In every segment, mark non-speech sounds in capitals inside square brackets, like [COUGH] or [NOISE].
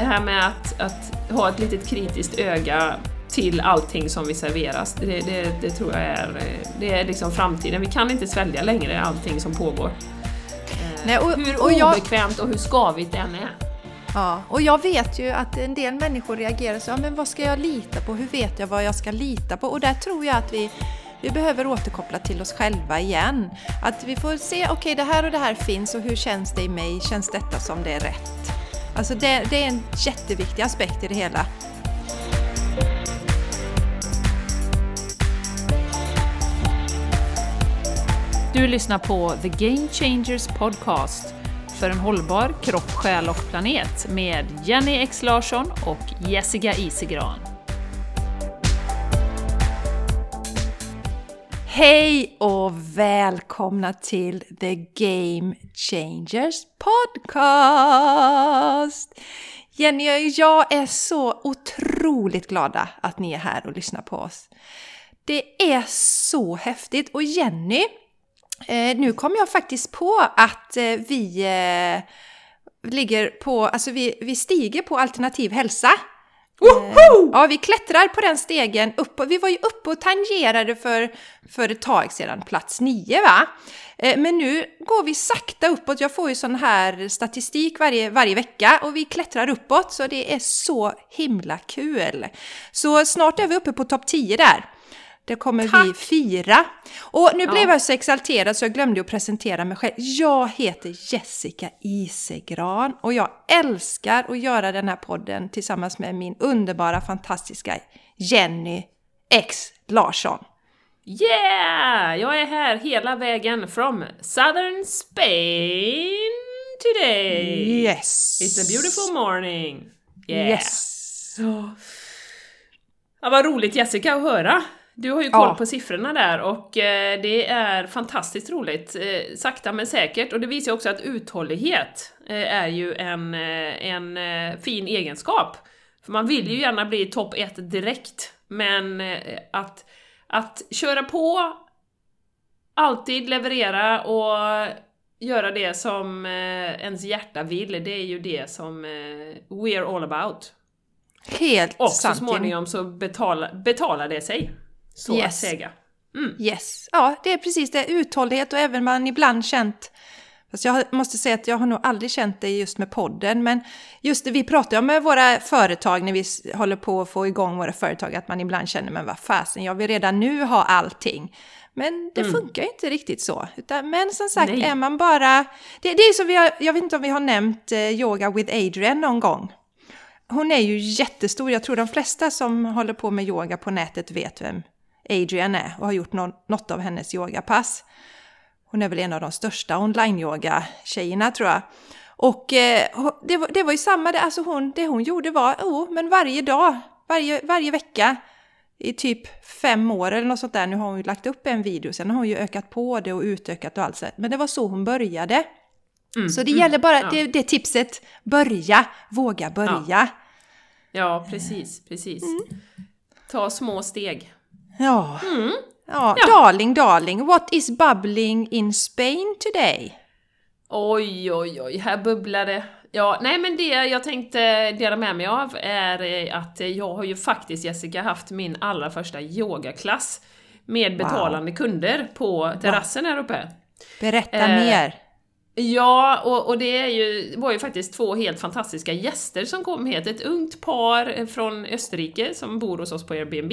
det här med att, att ha ett litet kritiskt öga till allting som vi serveras. Det, det, det, tror jag är, det är liksom framtiden. Vi kan inte svälja längre allting som pågår. Nej, och, hur och jag, obekvämt och hur skavigt det än är. Ja, och jag vet ju att en del människor reagerar så, ja, men vad ska jag lita på? Hur vet jag vad jag ska lita på? Och där tror jag att vi vi behöver återkoppla till oss själva igen. Att vi får se, okej okay, det här och det här finns och hur känns det i mig? Känns detta som det är rätt? Alltså det, det är en jätteviktig aspekt i det hela. Du lyssnar på The Game Changers Podcast för en hållbar kropp, själ och planet med Jenny X Larsson och Jessica Isigran. Hej och välkomna till The Game Changers Podcast! Jenny och jag är så otroligt glada att ni är här och lyssnar på oss. Det är så häftigt! Och Jenny, eh, nu kom jag faktiskt på att eh, vi eh, ligger på, alltså vi, vi stiger på alternativ hälsa. Woho! Eh, ja, vi klättrar på den stegen upp. Vi var ju uppe och tangerade för, för ett tag sedan, plats nio va? Eh, men nu går vi sakta uppåt. Jag får ju sån här statistik varje, varje vecka och vi klättrar uppåt så det är så himla kul. Så snart är vi uppe på topp 10 där. Det kommer Tack. vi fira. Och nu ja. blev jag så exalterad så jag glömde att presentera mig själv. Jag heter Jessica Isegran och jag älskar att göra den här podden tillsammans med min underbara, fantastiska Jenny X Larsson. Yeah! Jag är här hela vägen from southern Spain today. Yes! It's a beautiful morning. Yeah. Yes! Ja, vad roligt Jessica att höra! Du har ju koll ja. på siffrorna där och eh, det är fantastiskt roligt. Eh, sakta men säkert. Och det visar också att uthållighet eh, är ju en, en fin egenskap. För man vill ju gärna bli topp 1 direkt, men att, att köra på, alltid leverera och göra det som ens hjärta vill, det är ju det som we are all about. Helt sant. Och så småningom så betalar, betalar det sig så yes. att säga. Mm. Yes, ja det är precis det. Uthållighet och även man ibland känt Fast jag måste säga att jag har nog aldrig känt det just med podden, men just det, vi pratar ju med våra företag när vi håller på att få igång våra företag, att man ibland känner, men vad fasen, jag vill redan nu ha allting. Men det mm. funkar ju inte riktigt så. Utan, men som sagt, Nej. är man bara... Det, det är som vi har, jag vet inte om vi har nämnt eh, Yoga with Adrian någon gång. Hon är ju jättestor, jag tror de flesta som håller på med yoga på nätet vet vem Adrian är och har gjort något av hennes yogapass. Hon är väl en av de största online-yoga-tjejerna tror jag. Och eh, det, var, det var ju samma, det, alltså hon, det hon gjorde var, oh, men varje dag, varje, varje vecka i typ fem år eller något sånt där. Nu har hon ju lagt upp en video, sen har hon ju ökat på det och utökat och allt sånt. Men det var så hon började. Mm, så det mm, gäller bara, ja. det, det tipset, börja, våga börja. Ja, ja precis, precis. Mm. Ta små steg. Ja. Mm. ja. Ja, darling, darling, what is bubbling in Spain today? Oj, oj, oj, här bubblar det. Ja, nej men det jag tänkte dela med mig av är att jag har ju faktiskt, Jessica, haft min allra första yogaklass med betalande wow. kunder på terrassen wow. här uppe. Berätta eh, mer! Ja, och, och det är ju, var ju faktiskt två helt fantastiska gäster som kom hit. Ett ungt par från Österrike som bor hos oss på Airbnb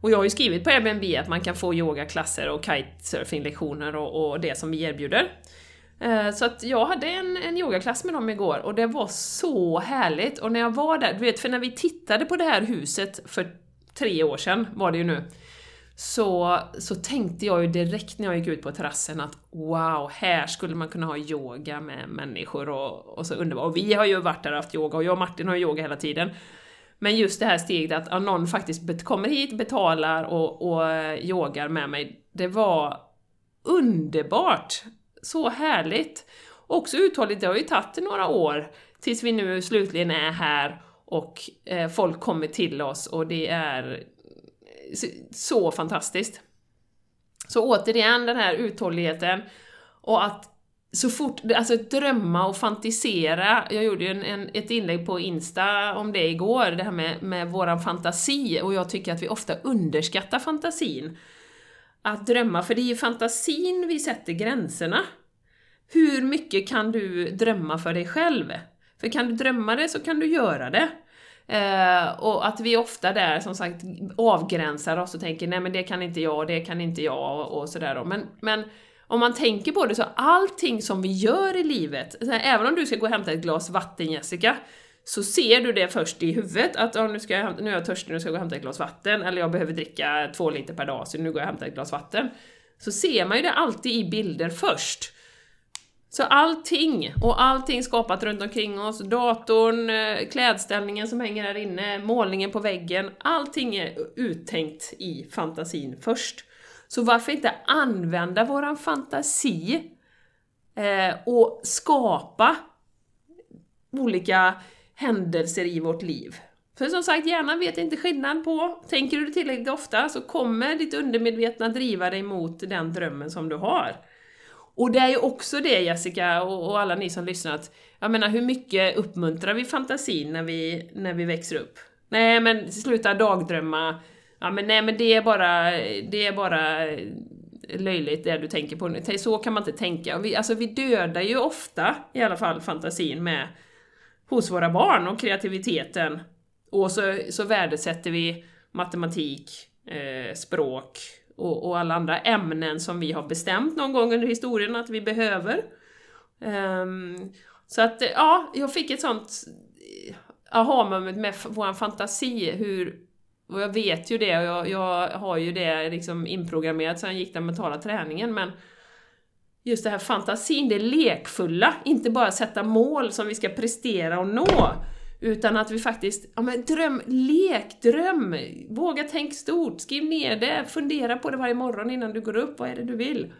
och jag har ju skrivit på Airbnb att man kan få yogaklasser och kitesurfinglektioner och, och det som vi erbjuder. Eh, så att jag hade en, en yogaklass med dem igår och det var så härligt. Och när jag var där, du vet, för när vi tittade på det här huset för tre år sedan var det ju nu, så, så tänkte jag ju direkt när jag gick ut på terrassen att wow, här skulle man kunna ha yoga med människor och, och så underbart. Och vi har ju varit där och haft yoga och jag och Martin har yoga hela tiden. Men just det här steget att någon faktiskt kommer hit, betalar och, och eh, yogar med mig, det var underbart! Så härligt! Också uthålligt, det har ju tagit några år tills vi nu slutligen är här och eh, folk kommer till oss och det är eh, så, fantastiskt. Så återigen den här uthålligheten och att så fort, alltså drömma och fantisera. Jag gjorde ju en, en, ett inlägg på Insta om det igår, det här med, med våran fantasi, och jag tycker att vi ofta underskattar fantasin. Att drömma, för det är ju fantasin vi sätter gränserna. Hur mycket kan du drömma för dig själv? För kan du drömma det så kan du göra det. Eh, och att vi ofta där som sagt avgränsar oss och tänker nej men det kan inte jag, det kan inte jag och, och sådär Men, men om man tänker på det så allting som vi gör i livet, även om du ska gå och hämta ett glas vatten Jessica, så ser du det först i huvudet att oh, nu, ska jag hämta, nu är jag törstig, nu ska jag gå och hämta ett glas vatten, eller jag behöver dricka två liter per dag så nu går jag och hämtar ett glas vatten. Så ser man ju det alltid i bilder först. Så allting, och allting skapat runt omkring oss, datorn, eh, klädställningen som hänger här inne, målningen på väggen, allting är uttänkt i fantasin först. Så varför inte använda våran fantasi eh, och skapa olika händelser i vårt liv. För som sagt, hjärnan vet inte skillnad på, tänker du tillräckligt ofta så kommer ditt undermedvetna driva dig mot den drömmen som du har. Och det är ju också det Jessica och, alla ni som lyssnar att, jag menar hur mycket uppmuntrar vi fantasin när vi, när vi växer upp? Nej men sluta dagdrömma, ja men nej men det är bara, det är bara löjligt det du tänker på nu. Så kan man inte tänka. Vi, alltså vi dödar ju ofta i alla fall fantasin med hos våra barn och kreativiteten. Och så, så värdesätter vi matematik, eh, språk, och, och, alla andra ämnen som vi har bestämt någon gång under historien att vi behöver. Um, så att, ja, jag fick ett sånt eh, aha-moment med vår fantasi, hur, och jag vet ju det, och jag, jag har ju det liksom inprogrammerat sen jag gick den mentala träningen, men just det här fantasin, det lekfulla, inte bara sätta mål som vi ska prestera och nå, utan att vi faktiskt, ja men dröm, lek, dröm, våga tänk stort, skriv ner det, fundera på det varje morgon innan du går upp, vad är det du vill?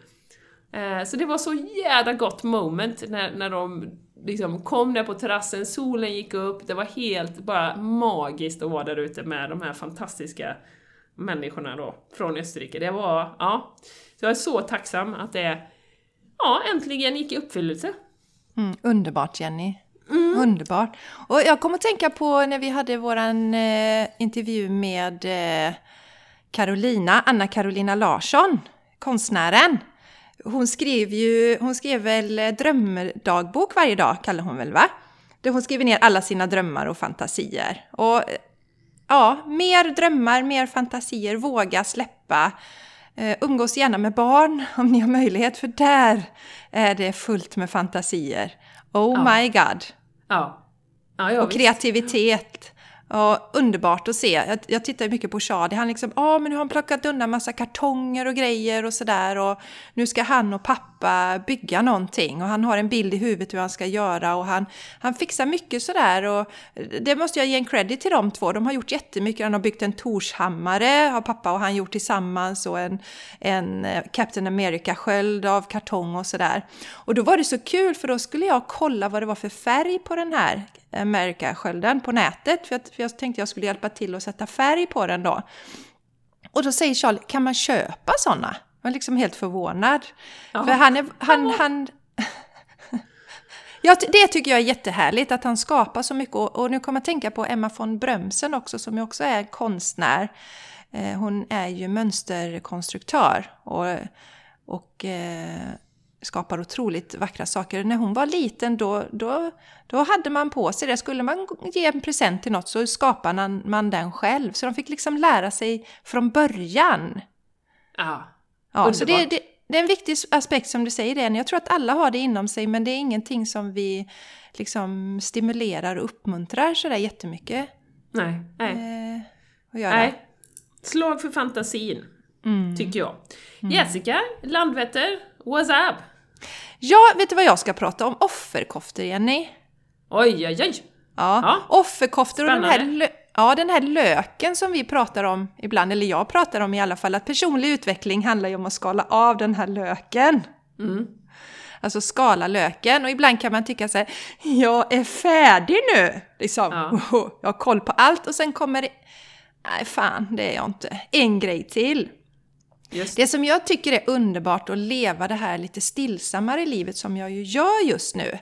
Eh, så det var så jävla gott moment när, när de liksom kom där på terrassen, solen gick upp, det var helt bara magiskt att vara där ute med de här fantastiska människorna då, från Österrike. Det var, ja, så jag är så tacksam att det, ja, äntligen gick i uppfyllelse. Mm, underbart Jenny! Mm. Underbart. Och jag kommer att tänka på när vi hade vår eh, intervju med eh, Carolina, Anna Carolina Larsson, konstnären. Hon skrev ju, hon skrev väl eh, drömdagbok varje dag, kallar hon väl va? Där hon skriver ner alla sina drömmar och fantasier. Och ja, mer drömmar, mer fantasier, våga släppa. Uh, umgås gärna med barn [LAUGHS] om ni har möjlighet, för där är det fullt med fantasier. Oh ja. my god! Ja. ja, och kreativitet. Ja, underbart att se. Jag, jag tittar mycket på Shadi. Han liksom, ja ah, men nu har han plockat undan massa kartonger och grejer och sådär. Och nu ska han och pappa bygga någonting. Och han har en bild i huvudet hur han ska göra. Och han, han fixar mycket sådär. Och det måste jag ge en credit till de två. De har gjort jättemycket. Han har byggt en Torshammare, har pappa och han gjort tillsammans. Och en, en eh, Captain America-sköld av kartong och sådär. Och då var det så kul för då skulle jag kolla vad det var för färg på den här America-skölden på nätet. För jag, för jag tänkte jag skulle hjälpa till att sätta färg på den då. Och då säger Charlie, kan man köpa sådana? Jag var liksom helt förvånad. Ja. För han är... Han, han, [LAUGHS] ja, det tycker jag är jättehärligt att han skapar så mycket. Och, nu kommer jag tänka på Emma von Brömsen också som ju också är konstnär. Eh, hon är ju mönsterkonstruktör. Och, och eh, skapar otroligt vackra saker. När hon var liten då, då, då hade man på sig det. Skulle man ge en present till något så skapade man den själv. Så de fick liksom lära sig från början. Ja, ja så det, det, det, är en viktig aspekt som du säger det. Jag tror att alla har det inom sig men det är ingenting som vi liksom stimulerar och uppmuntrar sådär jättemycket. Nej, nej. Eh, att göra. nej. Slag för fantasin, mm. tycker jag. Mm. Jessica, Landvetter, what's up? Ja, vet du vad jag ska prata om? Offerkoftor, Jenny. Oj, oj, oj! Ja, ja. offerkoftor och den här, ja, den här löken som vi pratar om ibland, eller jag pratar om i alla fall, att personlig utveckling handlar ju om att skala av den här löken. Mm. Alltså skala löken och ibland kan man tycka så här, jag är färdig nu! Liksom, ja. [LAUGHS] jag har koll på allt och sen kommer det, nej fan det är jag inte, en grej till. Just. Det som jag tycker är underbart att leva det här lite stillsammare livet som jag ju gör just nu.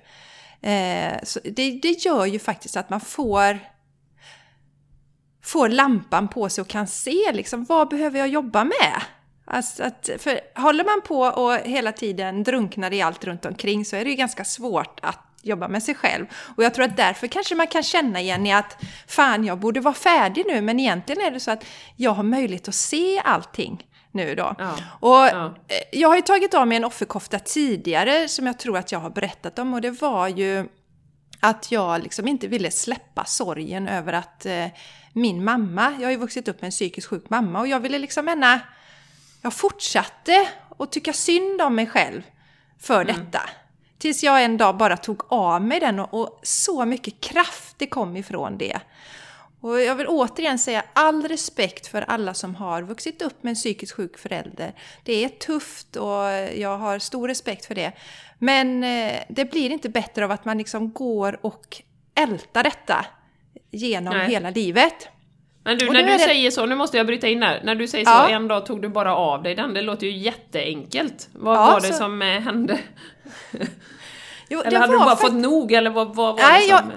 Eh, så det, det gör ju faktiskt att man får får lampan på sig och kan se liksom, vad behöver jag jobba med? Alltså att, för håller man på och hela tiden drunknar i allt runt omkring så är det ju ganska svårt att jobba med sig själv. Och jag tror att därför kanske man kan känna igen i att fan, jag borde vara färdig nu, men egentligen är det så att jag har möjlighet att se allting nu då. Ja. Och Ja. eh, jag har ju tagit av mig en offerkofta tidigare som jag tror att jag har berättat om och det var ju att jag liksom inte ville släppa sorgen över att eh, min mamma, jag har ju vuxit upp med en psykiskt sjuk mamma och jag ville liksom mena, jag fortsatte att tycka synd om mig själv för detta. Tills jag en dag bara tog av mig den och, och så mycket kraft det kom ifrån det. Och jag vill återigen säga all respekt för alla som har vuxit upp med en psykiskt sjuk förälder. Det är tufft och jag har stor respekt för det. Men eh, det blir inte bättre av att man liksom går och ältar detta genom Nej. hela livet. Men du, när du det- säger så, nu måste jag bryta in där. När du säger så, Ja. en dag tog du bara av dig den, det låter ju jätteenkelt. Vad Ja, var det så- som eh, hände? Jo, Eller hade du bara fakt- fått nog, eller vad, vad var Nej, det jag- som...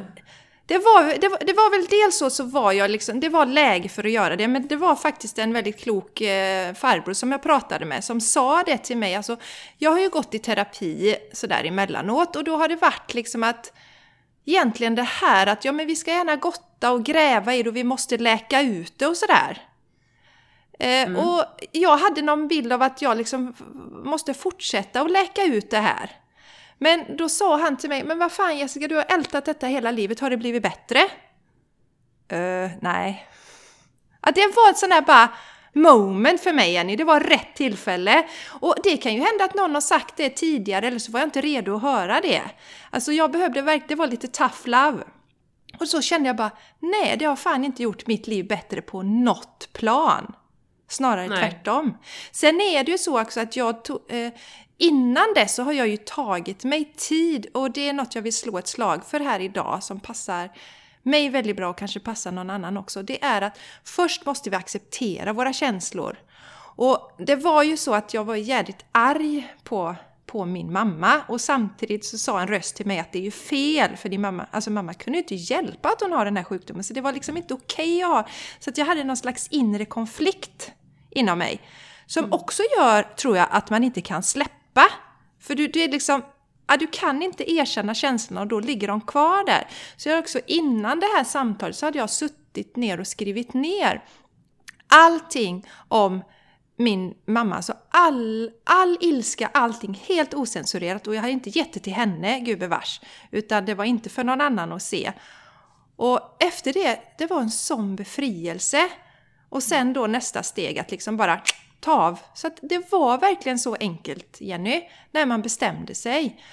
Det var, det, var, det var väl dels så, så var jag liksom, det var läge för att göra det, men det var faktiskt en väldigt klok eh, farbror som jag pratade med som sa det till mig. Alltså, jag har ju gått i terapi sådär emellanåt och då har det varit liksom att egentligen det här att ja men vi ska gärna gotta och gräva i det och vi måste läka ut det och sådär. Eh, Och jag hade någon bild av att jag liksom måste fortsätta att läka ut det här. Men då sa han till mig, men vad fan Jessica, du har ältat detta hela livet, har det blivit bättre? Uh, nej. Att det var ett sån här bara moment för mig Jenny, det var rätt tillfälle. Och det kan ju hända att någon har sagt det tidigare eller så var jag inte redo att höra det. Alltså jag behövde verkligen, det var lite tough love. Och så kände jag bara, nej det har fan inte gjort mitt liv bättre på något plan. Snarare Nej. tvärtom. Sen är det ju så också att jag tog, eh, innan dess så har jag ju tagit mig tid och det är något jag vill slå ett slag för här idag som passar mig väldigt bra och kanske passar någon annan också. Det är att först måste vi acceptera våra känslor. Och det var ju så att jag var jävligt arg på, på min mamma och samtidigt så sa en röst till mig att det är ju fel för din mamma. Alltså mamma kunde ju inte hjälpa att hon har den här sjukdomen så det var liksom inte okej att ha. Så att jag hade någon slags inre konflikt inom mig. Som också gör, tror jag, att man inte kan släppa. För du, du är liksom, ja, du kan inte erkänna känslorna och då ligger de kvar där. Så jag också innan det här samtalet så hade jag suttit ner och skrivit ner allting om min mamma. Så all, all ilska, allting helt osensurerat. Och jag hade inte gett det till henne, gubevars. Utan det var inte för någon annan att se. Och efter det, det var en sån befrielse. Och sen då nästa steg att liksom bara ta av. Så att det var verkligen så enkelt, Jenny, när man bestämde sig.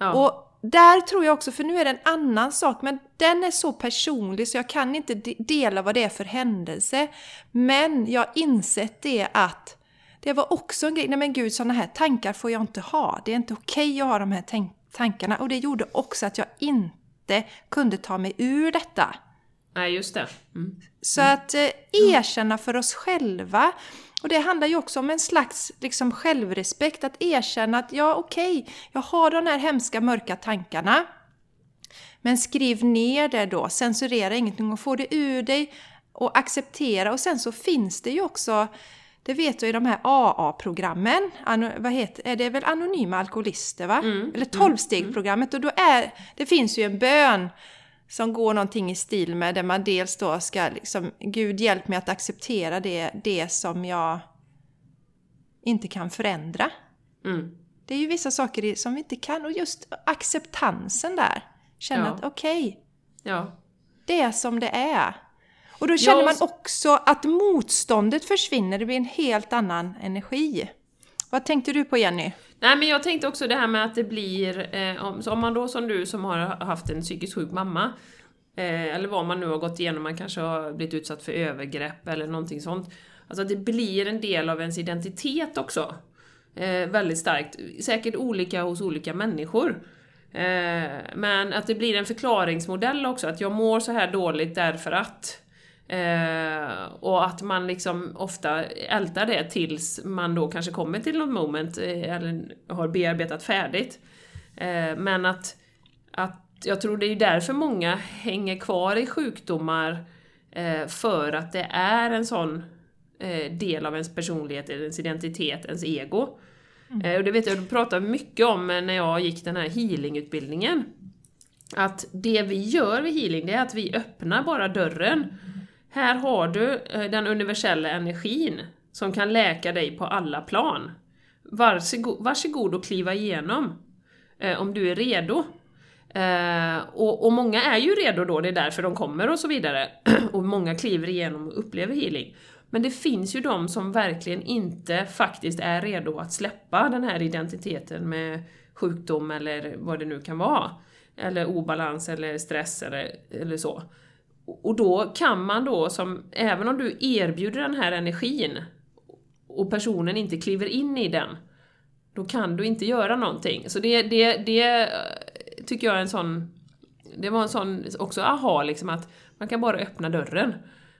Ja. Och där tror jag också, för nu är det en annan sak, men den är så personlig så jag kan inte de- dela vad det är för händelse. Men jag har insett det att det var också en grej, nej men gud sådana här tankar får jag inte ha. Det är inte okej att ha de här tankarna. Och det gjorde också att jag inte kunde ta mig ur detta. Nej, just det. Mm. Så att eh, erkänna för oss själva. Och det handlar ju också om en slags liksom, självrespekt. Att erkänna att ja, okej, jag har de här hemska mörka tankarna. Men skriv ner det då, censurera ingenting och få det ur dig och acceptera. Och sen så finns det ju också, det vet du i de här AA-programmen, vad heter det? är väl anonyma alkoholister va? Eller tolvstegprogrammet. Och då är, det finns ju en bön som går någonting i stil med där man dels då ska liksom, Gud hjälp mig att acceptera det, det som jag inte kan förändra. Mm. Det är ju vissa saker som vi inte kan och just acceptansen där. Känna Ja. att okej, Ja. det är som det är. Och då känner man så- också att motståndet försvinner, det blir en helt annan energi. Vad tänkte du på Jenny? Nej men jag tänkte också det här med att det blir, eh, om, så om man då som du som har haft en psykiskt sjuk mamma, eh, eller vad man nu har gått igenom, man kanske har blivit utsatt för övergrepp eller någonting sånt. Alltså att det blir en del av ens identitet också. Eh, väldigt starkt. Säkert olika hos olika människor. Eh, men att det blir en förklaringsmodell också, att jag mår så här dåligt därför att Eh, och att man liksom ofta ältar det tills man då kanske kommer till något moment eh, eller har bearbetat färdigt. Eh, men att, att jag tror det är därför många hänger kvar i sjukdomar eh, för att det är en sån eh, del av ens personlighet, ens identitet, ens ego. Mm. och det vet jag, du pratade mycket om när jag gick den här healingutbildningen. Att det vi gör vid healing, det är att vi öppnar bara dörren. Här har du eh, den universella energin som kan läka dig på alla plan. Varsågod, varsågod och kliva igenom. Eh, om du är redo. Eh, och, och, många är ju redo då, det är därför de kommer och så vidare. [CLEARS THROAT] och många kliver igenom och upplever healing. Men det finns ju de som verkligen inte faktiskt är redo att släppa den här identiteten med sjukdom eller vad det nu kan vara. Eller obalans eller stress eller, eller så. Och då kan man då, som, även om du erbjuder den här energin och personen inte kliver in i den, då kan du inte göra någonting. Så det, det, det eh, tycker jag är en sån... Det var en sån också aha liksom att man kan bara öppna dörren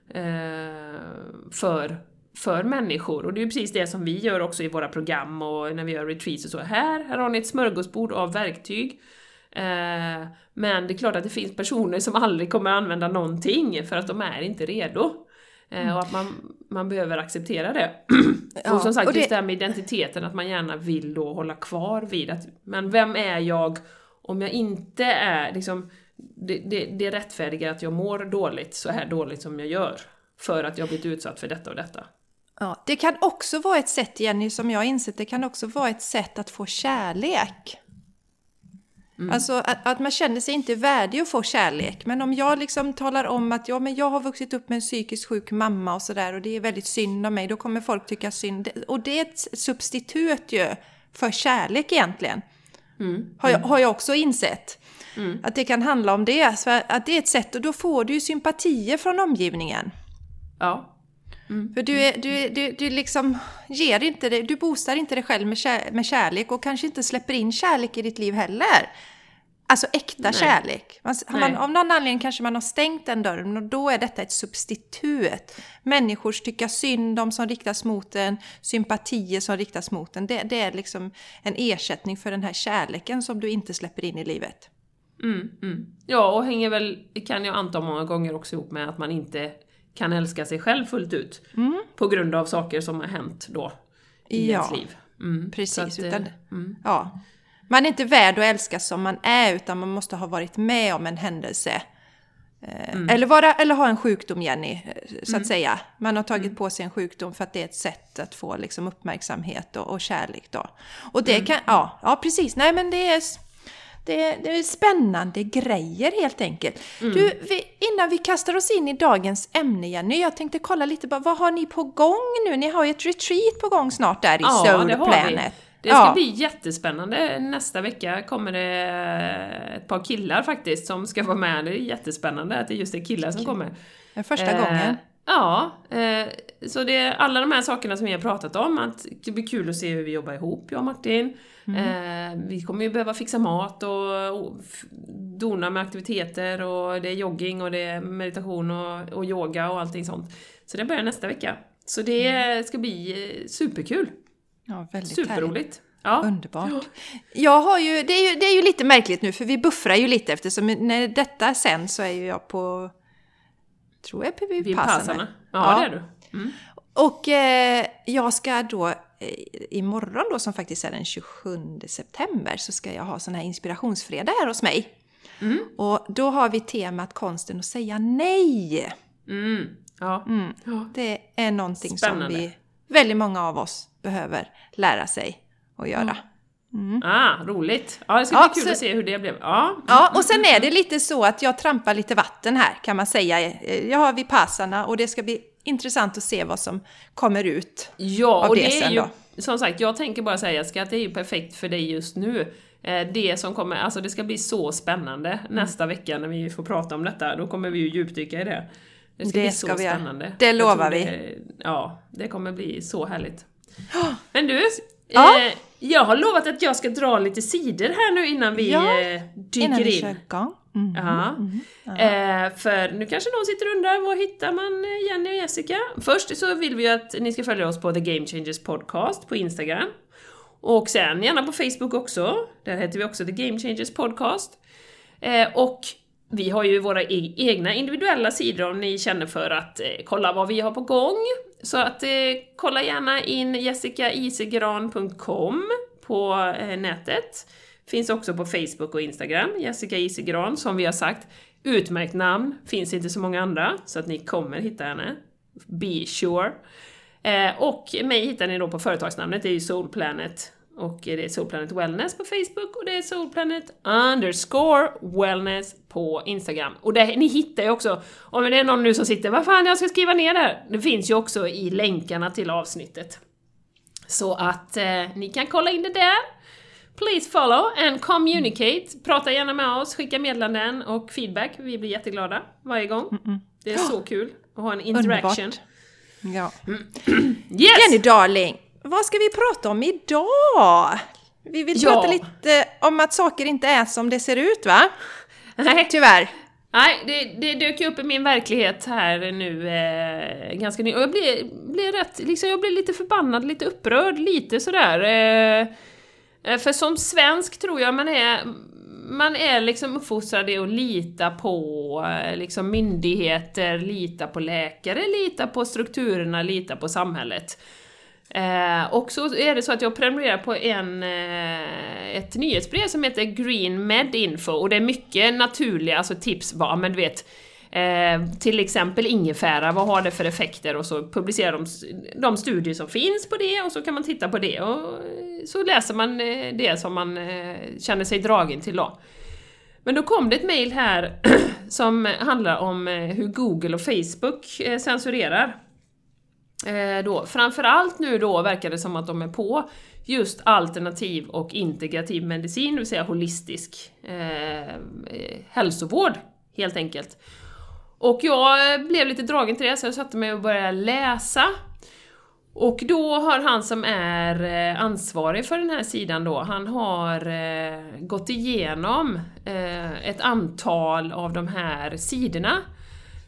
eh, för, för människor. Och det är ju precis det som vi gör också i våra program och när vi gör retreats och så. Här, här har ni ett smörgåsbord av verktyg. Eh, men det är klart att det finns personer som aldrig kommer använda någonting för att de är inte redo. Eh, och att man, man behöver acceptera det. [CLEARS THROAT] Ja, och som sagt, och det... just det här med identiteten, att man gärna vill då hålla kvar vid att, men vem är jag om jag inte är liksom, det, det, det rättfärdigar att jag mår dåligt så här dåligt som jag gör. För att jag blivit utsatt för detta och detta. Ja, det kan också vara ett sätt, Jenny, som jag har insett, det kan också vara ett sätt att få kärlek. Mm. Alltså att, att, man känner sig inte värdig att få kärlek. Men om jag liksom talar om att ja, men jag har vuxit upp med en psykiskt sjuk mamma och sådär och det är väldigt synd om mig, då kommer folk tycka synd. Och det är ett substitut ju för kärlek egentligen. Mm. Har, jag, har jag också insett. Mm. Att det kan handla om det. Så att det är ett sätt och då får du ju sympatier från omgivningen. Ja. Mm. För du, är, du, du, du liksom ger inte det, du boostar inte dig själv med, kär, med kärlek och kanske inte släpper in kärlek i ditt liv heller. Alltså äkta Nej. kärlek. Man, man, av någon anledning kanske man har stängt den dörren och då är detta ett substitut. Människors tycka synd om som riktas mot en, sympatier som riktas mot en. Det, det, är liksom en ersättning för den här kärleken som du inte släpper in i livet. Mm, mm. Ja, och hänger väl, kan jag anta många gånger också ihop med att man inte kan älska sig själv fullt ut. Mm. På grund av saker som har hänt då i ja, ens liv. Mm. Precis. Att, utan, eh, mm. ja. Man är inte värd att älskas som man är utan man måste ha varit med om en händelse. Eh, mm. Eller, vara, eller ha en sjukdom, Jenny, eh, så att mm. säga. Man har tagit mm. på sig en sjukdom för att det är ett sätt att få liksom, uppmärksamhet och, och kärlek. Då. Och det mm. kan, ja, ja precis, nej men det är, det, det är spännande grejer helt enkelt. Mm. Du, vi, innan vi kastar oss in i dagens ämne Jenny, jag tänkte kolla lite på vad har ni på gång nu? Ni har ju ett retreat på gång snart där i ja, Soul Planet. Det ska ja. bli jättespännande. Nästa vecka kommer det ett par killar faktiskt som ska vara med. Det är jättespännande att det just är killar som kommer. Det är första eh, gången. Ja, eh, så det är alla de här sakerna som vi har pratat om, att det blir kul att se hur vi jobbar ihop, jag och Martin. Mm. Eh, vi kommer ju behöva fixa mat och, och dona med aktiviteter och det är jogging och det är meditation och, och yoga och allting sånt. Så det börjar nästa vecka. Så det mm. ska bli eh, superkul! Ja, väldigt Superroligt. Ja. Underbart. Jag har ju det, är ju, det är ju lite märkligt nu för vi buffrar ju lite eftersom när detta sen så är ju jag på, tror jag på Vipassana. Ja, ja, det är du. Mm. Och eh, jag ska då eh, imorgon då som faktiskt är den 27 september så ska jag ha sån här inspirationsfredag här hos mig. Mm. Och då har vi temat konsten att säga nej. Mm. Ja. Mm. Det är någonting Spännande. som vi, väldigt många av oss behöver lära sig att göra. Mm. Ah, roligt! Ja, det ska ja, bli kul så, att se hur det blev. Ja. ja, och sen är det lite så att jag trampar lite vatten här kan man säga. Jag har Vipassana och det ska bli intressant att se vad som kommer ut ja, av det, det sen ju, då. Som sagt, jag tänker bara säga att det är ju perfekt för dig just nu. Eh, det som kommer, alltså det ska bli så spännande mm. nästa vecka när vi får prata om detta. Då kommer vi ju djupdyka i det. Det ska det bli så ska vi spännande. Det lovar vi. Det, ja, det kommer bli så härligt. Men du, ja. eh, jag har lovat att jag ska dra lite sidor här nu innan vi Ja, eh, dyker Innan vi in. kör igång. Mm. Ja. Eh, för nu kanske någon sitter och undrar, var hittar man eh, Jenny och Jessica? Först så vill vi ju att ni ska följa oss på The Game Changers Podcast på Instagram. Och sen gärna på Facebook också. Där heter vi också The Game Changers Podcast. Eh, och vi har ju våra e- egna individuella sidor om ni känner för att kolla vad vi har på gång. Så att eh, kolla gärna in jessicaisigran.com på eh, nätet. Finns också på Facebook och Instagram, Jessica Isigran, som vi har sagt. Utmärkt namn, finns inte så många andra, så att ni kommer hitta henne. Be sure. Eh, och mig hittar ni då på företagsnamnet, det är ju SoulPlanet och det är Soul Planet Wellness på Facebook och det är Soul Planet underscore wellness på Instagram. Och det, ni hittar ju också, om det är någon nu som sitter, vad fan jag ska skriva ner det här? Det finns ju också i länkarna till avsnittet. Så att eh, ni kan kolla in det där. Please follow and communicate. Prata gärna med oss, skicka meddelanden och feedback. Vi blir jätteglada varje gång. Det är så kul att ha en interaction. Underbart. Ja. [CLEARS THROAT] Yes! Jenny darling, vad ska vi prata om idag? Vi vill Ja. prata lite om att saker inte är som det ser ut va? Nej, Tyvärr. Nej, det, det dök ju upp i min verklighet här nu eh, ganska nyligen. Och jag blev, blev rätt, liksom jag blev lite förbannad, lite upprörd, lite sådär. Eh, eh, för som svensk tror jag man är, man är liksom uppfostrad i att lita på eh, liksom myndigheter, lita på läkare, lita på strukturerna, lita på samhället. Eh, och så är det så att jag prenumererar på en, eh, ett nyhetsbrev som heter Green Med Info och det är mycket naturliga alltså tips bara, men du vet eh, till exempel ingefära, vad har det för effekter? Och så publicerar de de studier som finns på det och så kan man titta på det och eh, så läser man eh, det som man eh, känner sig dragen till då. Men då kom det ett mail här [CLEARS THROAT] som handlar om hur Google och Facebook censurerar. Eh, då, framförallt nu då verkar det som att de är på just alternativ och integrativ medicin, det vill säga holistisk eh, eh hälsovård, helt enkelt. Och jag eh, blev lite dragen till det, så jag satte mig och började läsa. Och då har han som är eh, ansvarig för den här sidan då, han har eh, gått igenom eh, ett antal av de här sidorna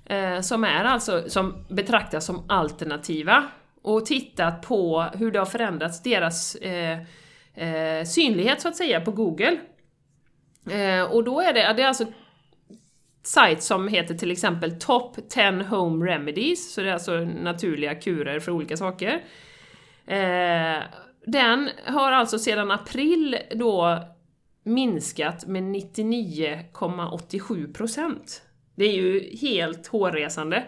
eh, som är alltså, som betraktas som alternativa och tittat på hur det har förändrats deras eh, eh, synlighet så att säga på Google. Eh, och då är det, det är alltså sajt som heter till exempel Top 10 Home Remedies, så det är alltså naturliga kurer för olika saker. Eh, den har alltså sedan april då minskat med 99,87%. Det är ju helt hårresande.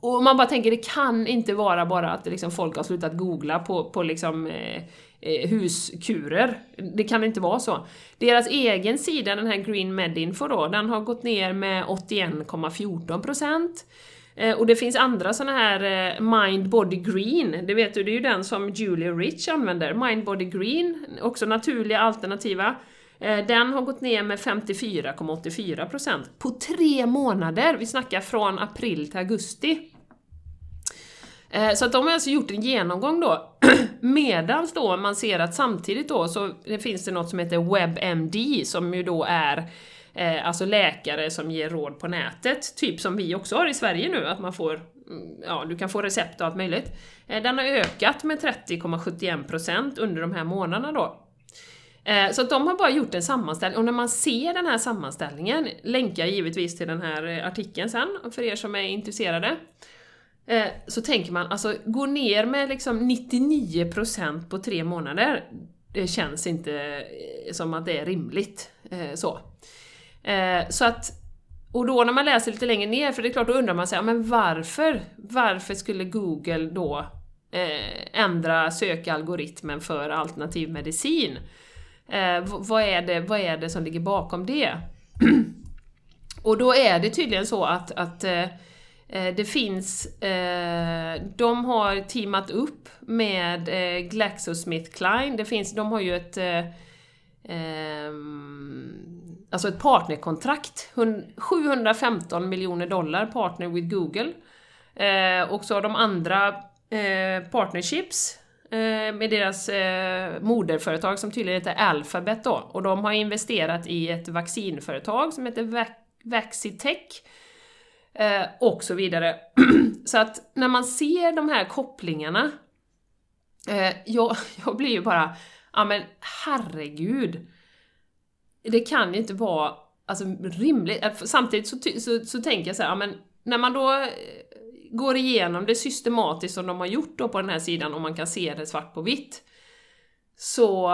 Och man bara tänker, det kan inte vara bara att liksom folk har slutat googla på, på liksom, eh, eh, huskurer. Det kan inte vara så. Deras egen sida, den här Green Medinfo då, den har gått ner med 81,14%. Eh, och det finns andra såna här eh, Mind Body Green, det vet du, det är ju den som Julia Rich använder. Mind Body Green, också naturliga alternativa. Eh, den har gått ner med 54,84% på tre månader. Vi snackar från april till augusti. Eh, så att de har alltså gjort en genomgång då, [CLEARS THROAT] medan då man ser att samtidigt då så det finns det något som heter WebMD som ju då är eh, alltså läkare som ger råd på nätet, typ som vi också har i Sverige nu, att man får, mm, ja du kan få recept och allt möjligt. Eh, Den har ökat med 30,71% under de här månaderna då. Eh, så att de har bara gjort en sammanställning, och när man ser den här sammanställningen, länkar givetvis till den här eh, artikeln sen, för er som är intresserade, eh, så tänker man, alltså gå ner med liksom 99% på tre månader, det känns inte som att det är rimligt. Så. Så att, och då när man läser lite längre ner, för det är klart, då undrar man sig, ja, men varför? Varför skulle Google då eh, ändra sökalgoritmen för alternativ medicin? Eh, vad, är det, vad är det som ligger bakom det? [CLEARS THROAT] Och då är det tydligen så att, att eh, eh, det finns, eh, de har teamat upp med eh, GlaxoSmithKline, det finns, de har ju ett eh, eh alltså ett partnerkontrakt, 715 miljoner dollar partner with Google. Eh, och så har de andra eh, partnerships Eh, med deras eh, moderföretag som tydligen heter Alphabet då. Och de har investerat i ett vaccinföretag som heter Vac Eh, och så vidare. [CLEARS THROAT] så att när man ser de här kopplingarna, eh, jag, [LAUGHS] jag blir ju bara, ja men herregud. Det kan ju inte vara alltså, rimligt. Samtidigt så, så, så tänker jag så här, ja, men när man då eh, går igenom det systematiskt som de har gjort då på den här sidan och man kan se det svart på vitt, så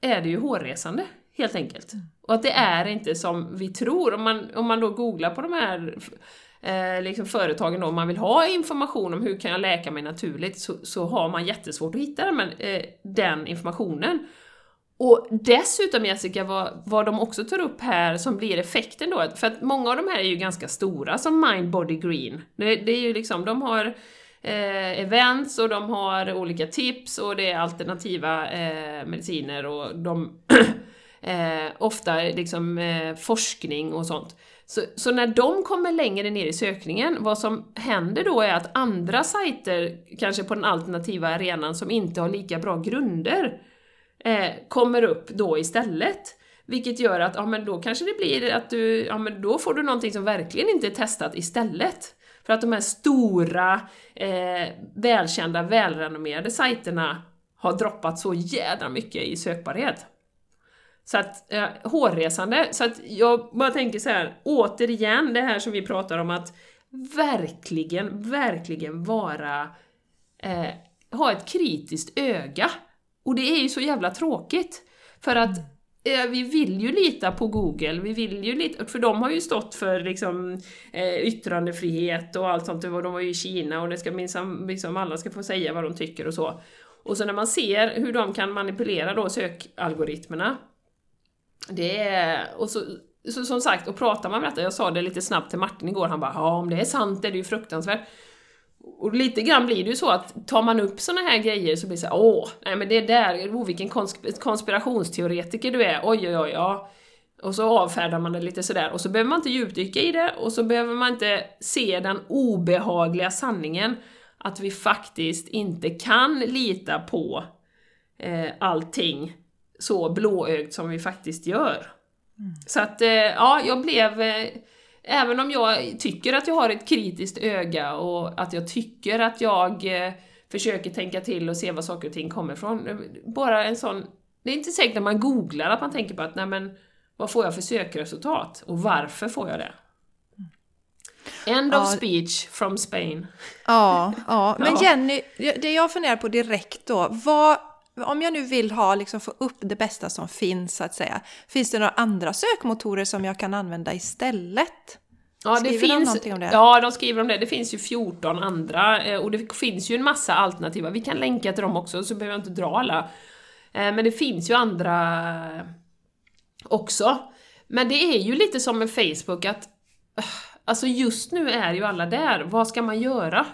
är det ju hårresande, helt enkelt. Och att det är inte som vi tror. Om man, om man då googlar på de här eh, liksom företagen då, om man vill ha information om hur kan jag läka mig naturligt, så, så har man jättesvårt att hitta den, eh, den informationen. Och dessutom Jessica, vad, vad de också tar upp här som blir effekten då, för att många av de här är ju ganska stora, som Mind Body Green. Det, det är ju liksom, de har eh, events och de har olika tips och det är alternativa eh, mediciner och de [CLEARS THROAT] eh, ofta liksom eh, forskning och sånt. Så, så, när de kommer längre ner i sökningen, vad som händer då är att andra sajter, kanske på den alternativa arenan, som inte har lika bra grunder, eh, kommer upp då istället. Vilket gör att, ja men då kanske det blir att du, ja men då får du någonting som verkligen inte är testat istället. För att de här stora, eh, välkända, välrenommerade sajterna har droppat så jädra mycket i sökbarhet. Så att, eh, hårresande. Så att jag bara tänker så här, återigen det här som vi pratar om att verkligen, verkligen vara, eh, ha ett kritiskt öga och det är ju så jävla tråkigt. För att eh, vi vill ju lita på Google, vi vill ju lita, för de har ju stått för liksom, eh, yttrandefrihet och allt sånt, de var ju i Kina och det ska minsann, liksom alla ska få säga vad de tycker och så. Och så när man ser hur de kan manipulera då sökalgoritmerna, det är, och så, så som sagt, och pratar man med detta, jag sa det lite snabbt till Martin igår, han bara ja om det är sant är det ju fruktansvärt. Och lite grann blir det ju så att tar man upp såna här grejer så blir det så här, åh, nej men det där, oh, vilken konspirationsteoretiker du är, oj oj oj, ja. Och så avfärdar man det lite sådär, och så behöver man inte djupdyka i det, och så behöver man inte se den obehagliga sanningen att vi faktiskt inte kan lita på eh, allting så blåögt som vi faktiskt gör. Mm. Så att, eh, ja, jag blev eh, Även om jag tycker att jag har ett kritiskt öga och att jag tycker att jag eh, försöker tänka till och se var saker och ting kommer ifrån. Bara en sån... Det är inte säkert när man googlar att man tänker på att nej men, vad får jag för sökresultat? Och varför får jag det? End of ja. speech from Spain. Ja, ja. men Jenny, det jag funderar på direkt då, vad, om jag nu vill ha, liksom, få upp det bästa som finns, så att säga, finns det några andra sökmotorer som jag kan använda istället? Ja, det skriver finns, de om det? Ja, de skriver om det. Det finns ju 14 andra eh, och det finns ju en massa alternativa. Vi kan länka till dem också, så behöver jag inte dra alla. Eh, men det finns ju andra också. Men det är ju lite som med Facebook att eh, Alltså just nu är ju alla där, vad ska man göra?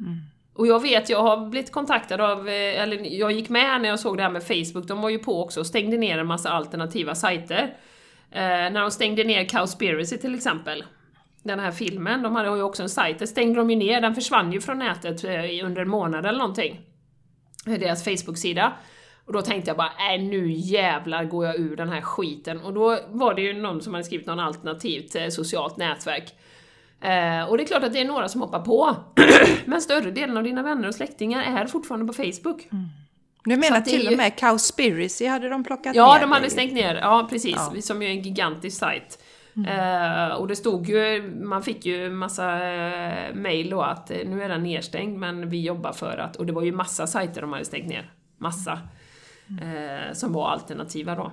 Mm. Och jag vet, jag har blivit kontaktad av, eh, eller jag gick med när jag såg det här med Facebook, de var ju på också och stängde ner en massa alternativa sajter. Eh, när de stängde ner Cowspiracy till exempel, den här filmen, de hade ju också en sajt, den stängde de ju ner, den försvann ju från nätet eh, under en månad eller någonting. Eh, deras Facebook-sida. Och då tänkte jag bara, äh, nu jävlar går jag ur den här skiten. Och då var det ju någon som hade skrivit någon alternativt socialt nätverk. Eh, och det är klart att det är några som hoppar på, [CLEARS THROAT] men större delen av dina vänner och släktingar är fortfarande på Facebook. Mm. Du menar till ju... och med Cowspiracy hade de plockat ja, ner? Ja, de hade stängt ner, ja precis, ja. som ju är en gigantisk sajt. Mm. Uh, och det stod ju, man fick ju massa uh, mail då att uh, nu är den nedstängd men vi jobbar för att, och det var ju massa sajter de hade stängt ner, massa, mm. som var alternativa då.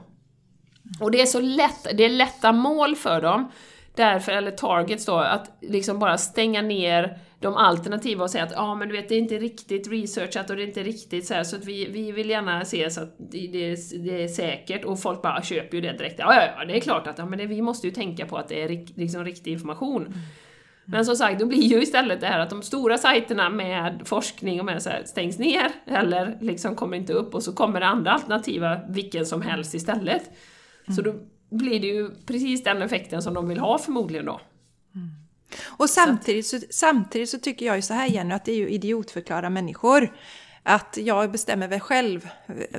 Och det är så lätt, det är lätta mål för dem, därför, eller targets då, att liksom bara stänga ner de alternativa och säga att ja ah, men du vet det är inte riktigt researchat och det är inte riktigt så här, så att vi, vi vill gärna se så att det, det, är säkert och folk bara köper ju det direkt. Ja, ja, ja det är klart att ja, men det, vi måste ju tänka på att det är liksom riktig information. Mm. Men som sagt, då blir ju istället det här att de stora sajterna med forskning och med så här stängs ner eller liksom kommer inte upp och så kommer det andra alternativa, vilken som helst istället. Mm. Så då blir det ju precis den effekten som de vill ha förmodligen då. Mm. Och samtidigt så, samtidigt så tycker jag ju så här Jenny, att det är ju idiotförklara människor. Att jag bestämmer väl själv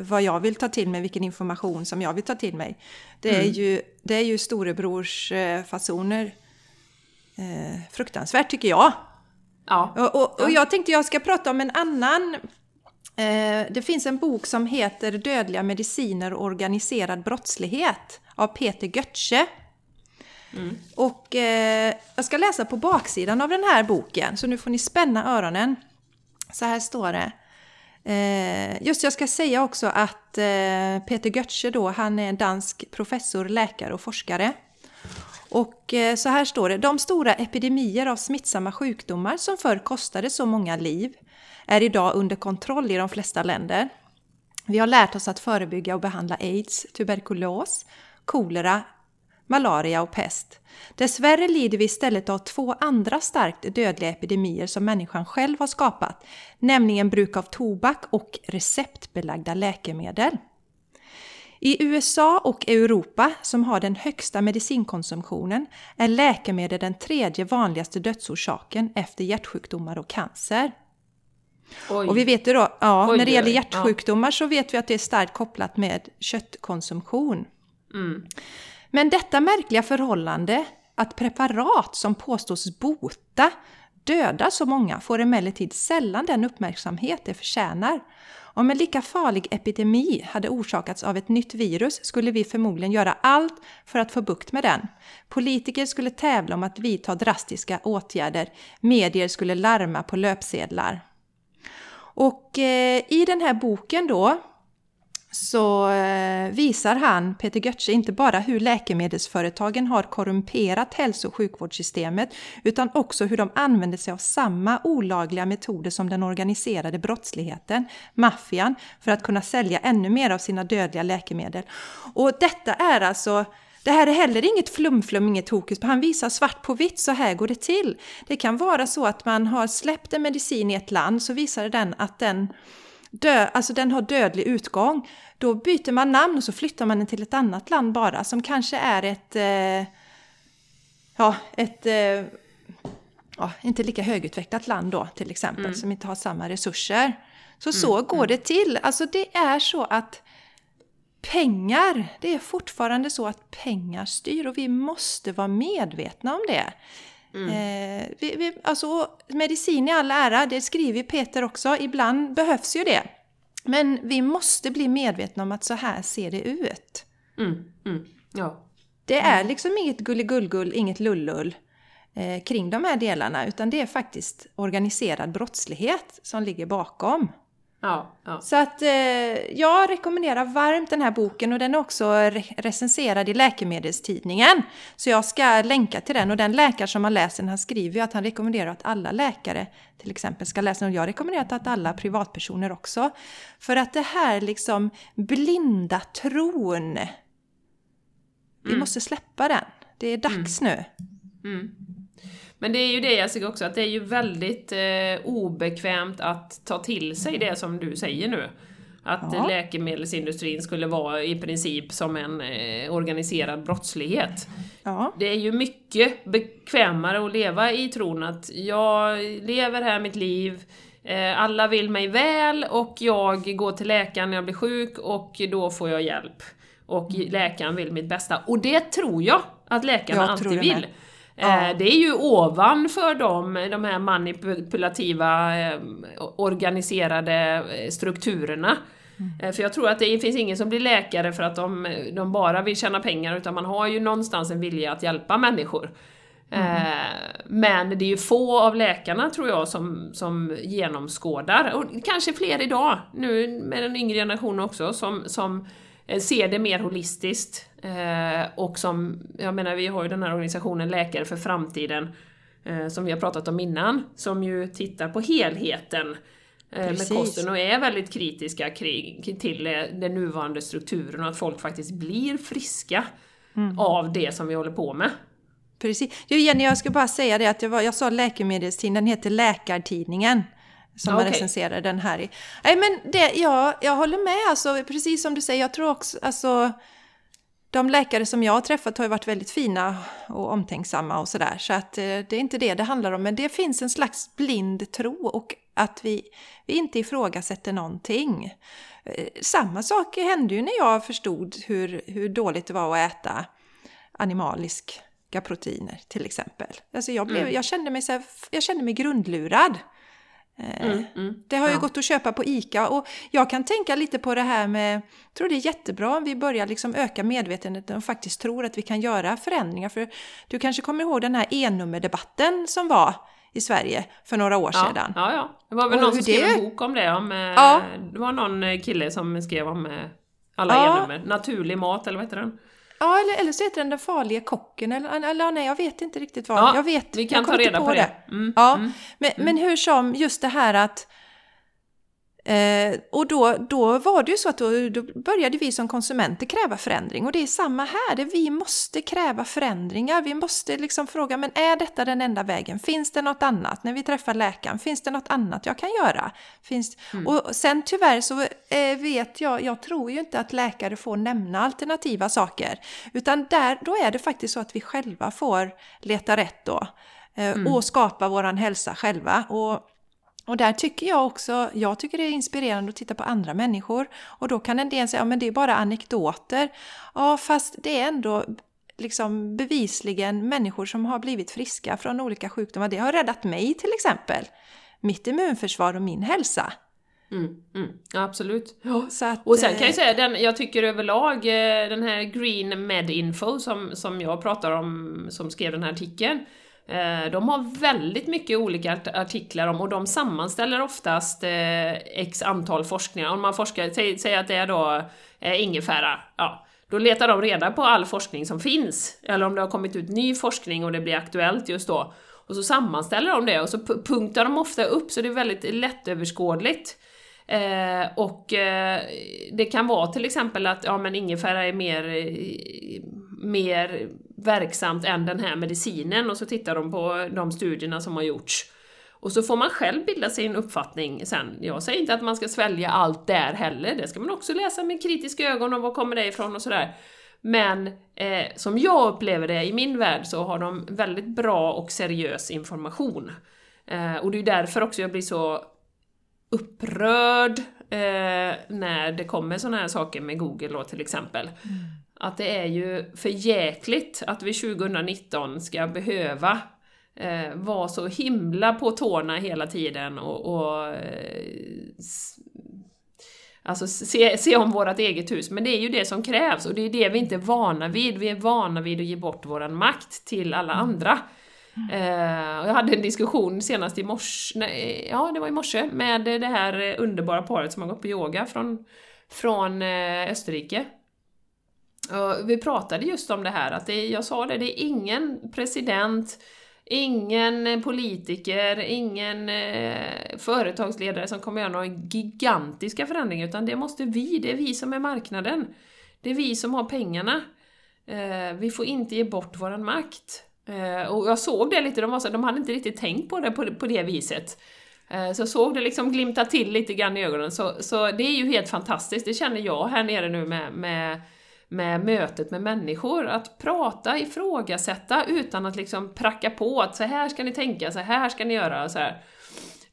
vad jag vill ta till mig, vilken information som jag vill ta till mig. Det är Mm. ju, det är ju storebrors eh, fasoner. Eh, fruktansvärt tycker jag. Ja. Och, och, och jag tänkte jag ska prata om en annan. Eh, det finns en bok som heter Dödliga mediciner och organiserad brottslighet av Peter Götze. Och eh, jag ska läsa på baksidan av den här boken, så nu får ni spänna öronen. Så här står det. Eh, just jag ska säga också att eh, Peter Götze då, han är en dansk professor, läkare och forskare. Och eh, så här står det. De stora epidemier av smittsamma sjukdomar som förr kostade så många liv är idag under kontroll i de flesta länder. Vi har lärt oss att förebygga och behandla aids, tuberkulos, kolera, malaria och pest. Dessvärre lider vi istället av två andra starkt dödliga epidemier som människan själv har skapat, nämligen bruk av tobak och receptbelagda läkemedel. I USA och Europa, som har den högsta medicinkonsumtionen, är läkemedel den tredje vanligaste dödsorsaken efter hjärtsjukdomar och cancer. Oj. Och vi vet ju då, ja, Oj, när det gäller oj, ja. hjärtsjukdomar så vet vi att det är starkt kopplat med köttkonsumtion. Mm. Men detta märkliga förhållande att preparat som påstås bota dödar så många får emellertid sällan den uppmärksamhet det förtjänar. Om en lika farlig epidemi hade orsakats av ett nytt virus skulle vi förmodligen göra allt för att få bukt med den. Politiker skulle tävla om att vidta drastiska åtgärder. Medier skulle larma på löpsedlar. Och eh, i den här boken då så eh, visar han, Peter Götze, inte bara hur läkemedelsföretagen har korrumperat hälso och sjukvårdssystemet utan också hur de använder sig av samma olagliga metoder som den organiserade brottsligheten, maffian, för att kunna sälja ännu mer av sina dödliga läkemedel. Och detta är alltså det här är heller inget flumflum, inget hokus. Han visar svart på vitt, så här går det till. Det kan vara så att man har släppt en medicin i ett land, så visar den att den dö, alltså den har dödlig utgång. Då byter man namn och så flyttar man den till ett annat land bara som kanske är ett... Eh, ja, ett... Eh, ja, inte lika högutvecklat land då till exempel som inte har samma resurser. Så så går det till. Alltså det är så att pengar, det är fortfarande så att pengar styr och vi måste vara medvetna om det. Eh, vi, vi, alltså, medicin i all ära, det skriver Peter också, ibland behövs ju det. Men vi måste bli medvetna om att så här ser det ut. Mm. Mm. Ja. Det är liksom inget gulligullgull, inget lullull eh, kring de här delarna, utan det är faktiskt organiserad brottslighet som ligger bakom. Ja. ja. Så att eh, jag rekommenderar varmt den här boken och den är också re- recenserad i Läkemedelstidningen. Så jag ska länka till den och den läkare som har läst den han skriver ju att han rekommenderar att alla läkare till exempel ska läsa den och jag rekommenderar att alla privatpersoner också. För att det här liksom blinda tron, vi måste släppa den. Det är dags nu. Mm. Men det är ju det jag tycker också, att det är ju väldigt eh, obekvämt att ta till sig det som du säger nu. Att Ja. läkemedelsindustrin skulle vara i princip som en eh, organiserad brottslighet. Ja. Det är ju mycket bekvämare att leva i tron att jag lever här mitt liv, eh, alla vill mig väl och jag går till läkaren när jag blir sjuk och då får jag hjälp. Och läkaren vill mitt bästa. Och det tror jag att läkarna Jag alltid det med. Ja. Eh, Det är ju ovanför dem, de här manipulativa eh, organiserade eh, strukturerna. Mm. För jag tror att det finns ingen som blir läkare för att de, de bara vill tjäna pengar utan man har ju någonstans en vilja att hjälpa människor. Mm. Men det är ju få av läkarna tror jag som, som genomskådar, och kanske fler idag, nu med den yngre generationen också, som, som ser det mer holistiskt. Eh, Och som, jag menar vi har ju den här organisationen Läkare för framtiden, eh, som vi har pratat om innan, som ju tittar på helheten eh, med Precis. kosten och är väldigt kritiska kring, till eh, den nuvarande strukturen och att folk faktiskt blir friska Mm. av det som vi håller på med. Precis. Jo, Jenny, jag ska bara säga det att jag, var, jag sa läkemedelstidningen, den heter Läkartidningen. Som Ja, man okej. recenserar den här i. Nej men det, ja, jag håller med alltså, precis som du säger, jag tror också, alltså de läkare som jag har träffat har ju varit väldigt fina och omtänksamma och sådär. Så att eh, det är inte det det handlar om. Men det finns en slags blind tro och Att vi, vi inte ifrågasätter någonting. Eh, samma sak hände ju när jag förstod hur, hur dåligt det var att äta animaliska proteiner till exempel. Alltså jag, blev, mm. jag, kände mig så här, jag kände mig grundlurad. Eh, mm, mm, det har ju ja. gått att köpa på ICA och jag kan tänka lite på det här med, jag tror det är jättebra om vi börjar liksom öka medvetenheten och faktiskt tror att vi kan göra förändringar. För du kanske kommer ihåg den här e-nummerdebatten som var i Sverige för några år ja, sedan. Ja, ja. Det var väl och någon som skrev det... en bok om det. Om, eh, ja. Det var någon kille som skrev om eh, alla ja. e-nummer. Naturlig mat, eller vad heter den? Ja, eller, eller så heter den Den farliga kocken, eller, eller nej, jag vet inte riktigt vad. Ja, jag vet, vi kan ta reda på, på det. det. Mm, ja, mm, men, mm. men hur som, just det här att Eh, och då, då var det ju så att då, då, började vi som konsumenter kräva förändring. Och det är samma här, det, vi måste kräva förändringar. Vi måste liksom fråga, men är detta den enda vägen? Finns det något annat? När vi träffar läkaren, finns det något annat jag kan göra? Finns... Mm. Och sen tyvärr så eh, vet jag, jag tror ju inte att läkare får nämna alternativa saker. Utan där, då är det faktiskt så att vi själva får leta rätt då. Eh, mm. Och skapa våran hälsa själva. Och och där tycker jag också, jag tycker det är inspirerande att titta på andra människor. Och då kan en del säga, ja men det är bara anekdoter. Ja, fast det är ändå liksom bevisligen människor som har blivit friska från olika sjukdomar. Det har räddat mig till exempel. Mitt immunförsvar och min hälsa. Mm, mm, absolut. Att, och sen kan jag eh, säga, den, jag tycker överlag eh, den här Green Med Info som, som jag pratar om, som skrev den här artikeln, Eh, de har väldigt mycket olika artiklar om och de sammanställer oftast eh, x antal forskningar. Om man forskar, säg, säg att det är då eh, ingefära, ja, då letar de reda på all forskning som finns. Eller om det har kommit ut ny forskning och det blir aktuellt just då. Och så sammanställer de det och så punktar de ofta upp så det är väldigt lättöverskådligt. Eh, och eh, det kan vara till exempel att ja, men ingefära är mer, mer verksamt än den här medicinen och så tittar de på de studierna som har gjorts. Och så får man själv bilda sig en uppfattning sen. Jag säger inte att man ska svälja allt där heller, det ska man också läsa med kritiska ögon och var kommer det ifrån och sådär. Men eh, som jag upplever det i min värld så har de väldigt bra och seriös information. Eh, och det är därför också jag blir så upprörd eh, när det kommer sådana här saker med Google då till exempel. Mm. Att det är ju för jäkligt att vi 2019 ska behöva eh, vara så himla på tårna hela tiden och, och eh, Alltså se, se om vårt eget hus, men det är ju det som krävs och det är det vi inte är vana vid. Vi är vana vid att ge bort våran makt till alla mm. andra. Eh, och jag hade en diskussion senast i morse, nej, ja det var i morse, med det här underbara paret som har gått på yoga från, från eh, Österrike. Vi pratade just om det här, att det, jag sa det, det är ingen president, ingen politiker, ingen eh, företagsledare som kommer göra några gigantiska förändringar, utan det måste vi, det är vi som är marknaden. Det är vi som har pengarna. Eh, vi får inte ge bort våran makt. Eh, och jag såg det lite, de, var så, de hade inte riktigt tänkt på det på, på det viset. Eh, så jag såg det liksom glimta till lite grann i ögonen, så, så det är ju helt fantastiskt, det känner jag här nere nu med, med med mötet med människor, att prata, ifrågasätta utan att liksom pracka på att så här ska ni tänka, så här ska ni göra, så här.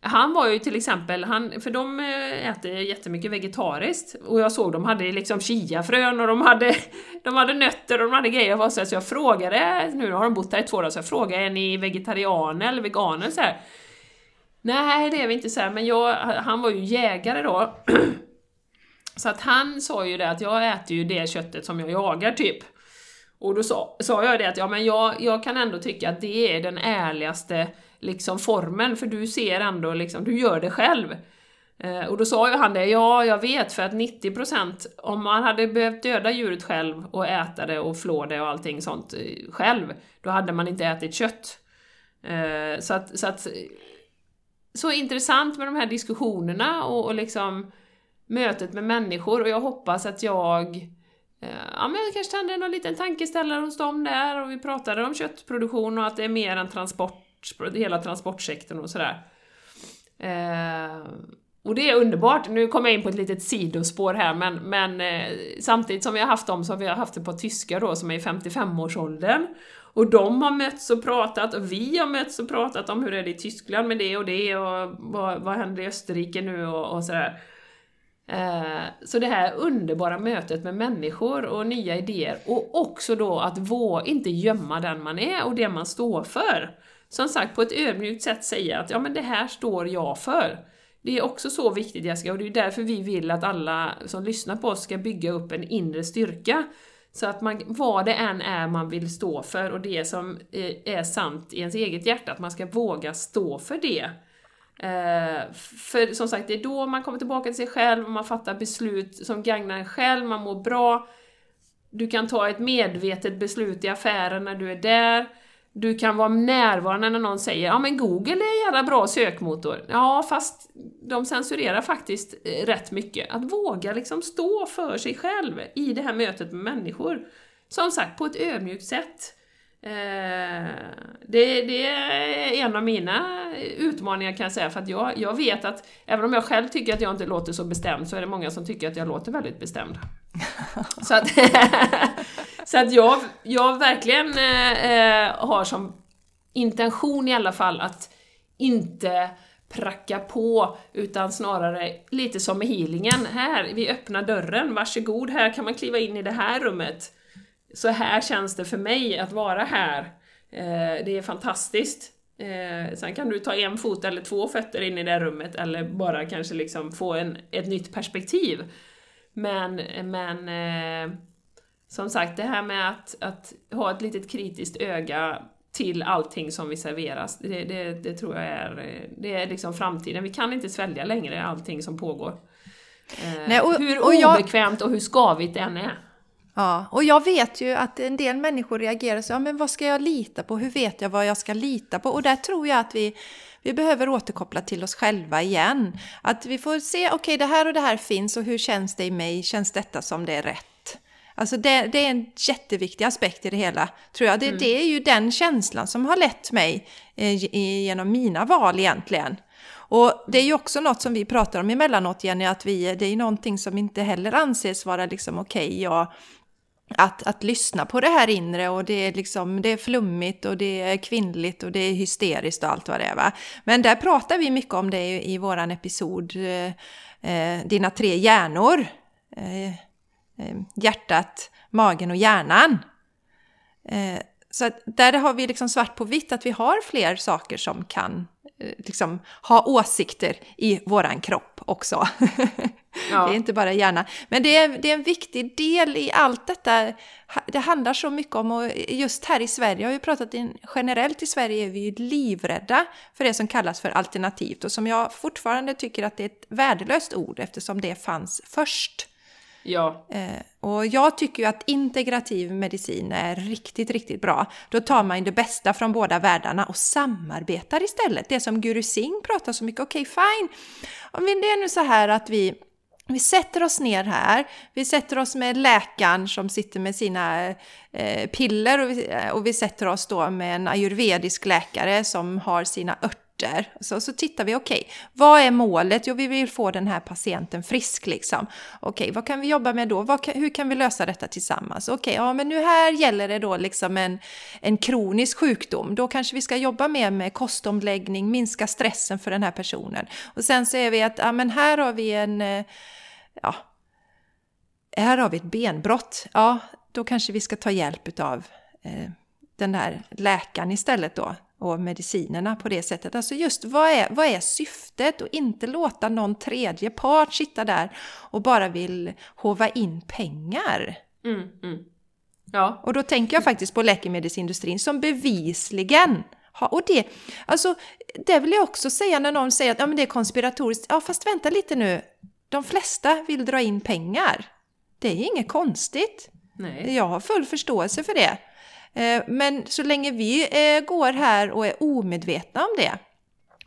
Han var ju till exempel, han, för de eh, äter jättemycket vegetariskt. Och jag såg de hade liksom chiafrön och de hade, [LAUGHS] de hade nötter och de hade grejer. Och så, så jag frågade, nu har de bott här i två dagar, så jag frågade är ni vegetarianer eller veganer? Så här. Nej det är vi inte så här, men jag, han var ju jägare då. [CLEARS THROAT] Så att han sa ju det att jag äter ju det köttet som jag jagar typ. Och då sa, sa jag det att ja, men jag, jag kan ändå tycka att det är den ärligaste liksom, formen, för du ser ändå liksom, du gör det själv. Eh, och då sa ju han det, ja jag vet för att 90% om man hade behövt döda djuret själv och äta det och flå det och allting sånt eh, själv, då hade man inte ätit kött. Eh, så att, så att så intressant med de här diskussionerna och, och liksom mötet med människor och jag hoppas att jag eh, Ja men jag kanske tände någon liten tankeställare hos dem där och vi pratade om köttproduktion och att det är mer än transport, hela transportsektorn och sådär. Eh, och det är underbart, nu kommer jag in på ett litet sidospår här men, men eh, samtidigt som vi har haft dem så har vi haft ett par tyskar då som är i 55-årsåldern Och de har mötts och pratat och vi har mötts och pratat om hur är det i Tyskland med det och det och vad, vad händer i Österrike nu och, och sådär. Eh, så det här underbara mötet med människor och nya idéer och också då att vå, inte gömma den man är och det man står för. Som sagt, på ett ödmjukt sätt säga att ja men det här står jag för. Det är också så viktigt Jessica, och det är därför vi vill att alla som lyssnar på oss ska bygga upp en inre styrka. Så att man, vad det än är man vill stå för och det som eh, är sant i ens eget hjärta, att man ska våga stå för det. Eh, för som sagt, det är då man kommer tillbaka till sig själv, man fattar beslut som gagnar en själv, man mår bra. Du kan ta ett medvetet beslut i affären när du är där. Du kan vara närvarande när någon säger ja men Google är en jävla bra sökmotor. Ja, fast de censurerar faktiskt eh, rätt mycket. Att våga liksom stå för sig själv i det här mötet med människor. Som sagt, på ett ödmjukt sätt. Eh, det, det, är en av mina utmaningar kan jag säga, för att jag, jag vet att även om jag själv tycker att jag inte låter så bestämd så är det många som tycker att jag låter väldigt bestämd. [LAUGHS] så att, [LAUGHS] så att jag, jag verkligen eh, har som intention i alla fall att inte pracka på, utan snarare lite som med healingen. Här, vi öppnar dörren, varsågod, här kan man kliva in i det här rummet så här känns det för mig att vara här. Eh, det är fantastiskt. Eh, sen kan du ta en fot eller två fötter in i det rummet eller bara kanske liksom få en, ett nytt perspektiv. Men, men eh, som sagt, det här med att, att ha ett litet kritiskt öga till allting som vi serveras, det, det, det, tror jag är, det är liksom framtiden. Vi kan inte svälja längre allting som pågår. Nej, och, hur och jag... obekvämt och hur skavigt det än är. Ja, och jag vet ju att en del människor reagerar så, ja men vad ska jag lita på? Hur vet jag vad jag ska lita på? Och där tror jag att vi, vi behöver återkoppla till oss själva igen. Att vi får se, okej okay, det här och det här finns och hur känns det i mig? Känns detta som det är rätt? Alltså det, det är en jätteviktig aspekt i det hela, tror jag. Det, mm. det är ju den känslan som har lett mig eh, genom mina val egentligen. Och det är ju också något som vi pratar om emellanåt, Jenny, att vi, det är ju någonting som inte heller anses vara liksom okej, okay, ja, att, att lyssna på det här inre och det är liksom, det är flummigt och det är kvinnligt och det är hysteriskt och allt vad det är va. Men där pratar vi mycket om det i, i våran episod eh, eh Dina tre hjärnor. Eh, eh, hjärtat, magen och hjärnan. Eh, så att där har vi liksom svart på vitt att vi har fler saker som kan Eh, liksom, ha åsikter i våran kropp också. [LAUGHS] Ja. det är inte bara hjärna. Men det är, det är en viktig del i allt detta. Det handlar så mycket om, och just här i Sverige, jag har ju pratat in, generellt i Sverige är vi ju livrädda för det som kallas för alternativt och som jag fortfarande tycker att det är ett värdelöst ord eftersom det fanns först. Ja. Eh, och jag tycker ju att integrativ medicin är riktigt, riktigt bra. Då tar man ju det bästa från båda världarna och samarbetar istället. Det som Guru Singh pratar så mycket, okej okay, fine. Om det är nu så här att vi vi sätter oss ner här, vi sätter oss med läkaren som sitter med sina eh, piller och vi, och vi sätter oss då med en ayurvedisk läkare som har sina örter örter. Så, så tittar vi, okej, okay, vad är målet? Jo, vi vill få den här patienten frisk liksom. Okej, okay, vad kan vi jobba med då? Kan, hur kan vi lösa detta tillsammans? Okej, okay, ja men nu här gäller det då liksom en, en kronisk sjukdom. Då kanske vi ska jobba mer med kostomläggning, minska stressen för den här personen. Och sen ser vi att, ja men här har vi en, eh, ja, här har vi ett benbrott. Ja, då kanske vi ska ta hjälp av eh, den där läkaren istället då och medicinerna på det sättet. Alltså just vad är, vad är syftet och inte låta någon tredje part sitta där och bara vill hova in pengar. Mm, mm. Ja. Och då tänker jag faktiskt på läkemedelsindustrin som bevisligen har, och det, alltså, det vill jag också säga när någon säger att ja, men det är konspiratoriskt. Ja, fast vänta lite nu. De flesta vill dra in pengar. Det är inget konstigt. Nej. Jag har full förståelse för det. Eh, men så länge vi eh, går här och är omedvetna om det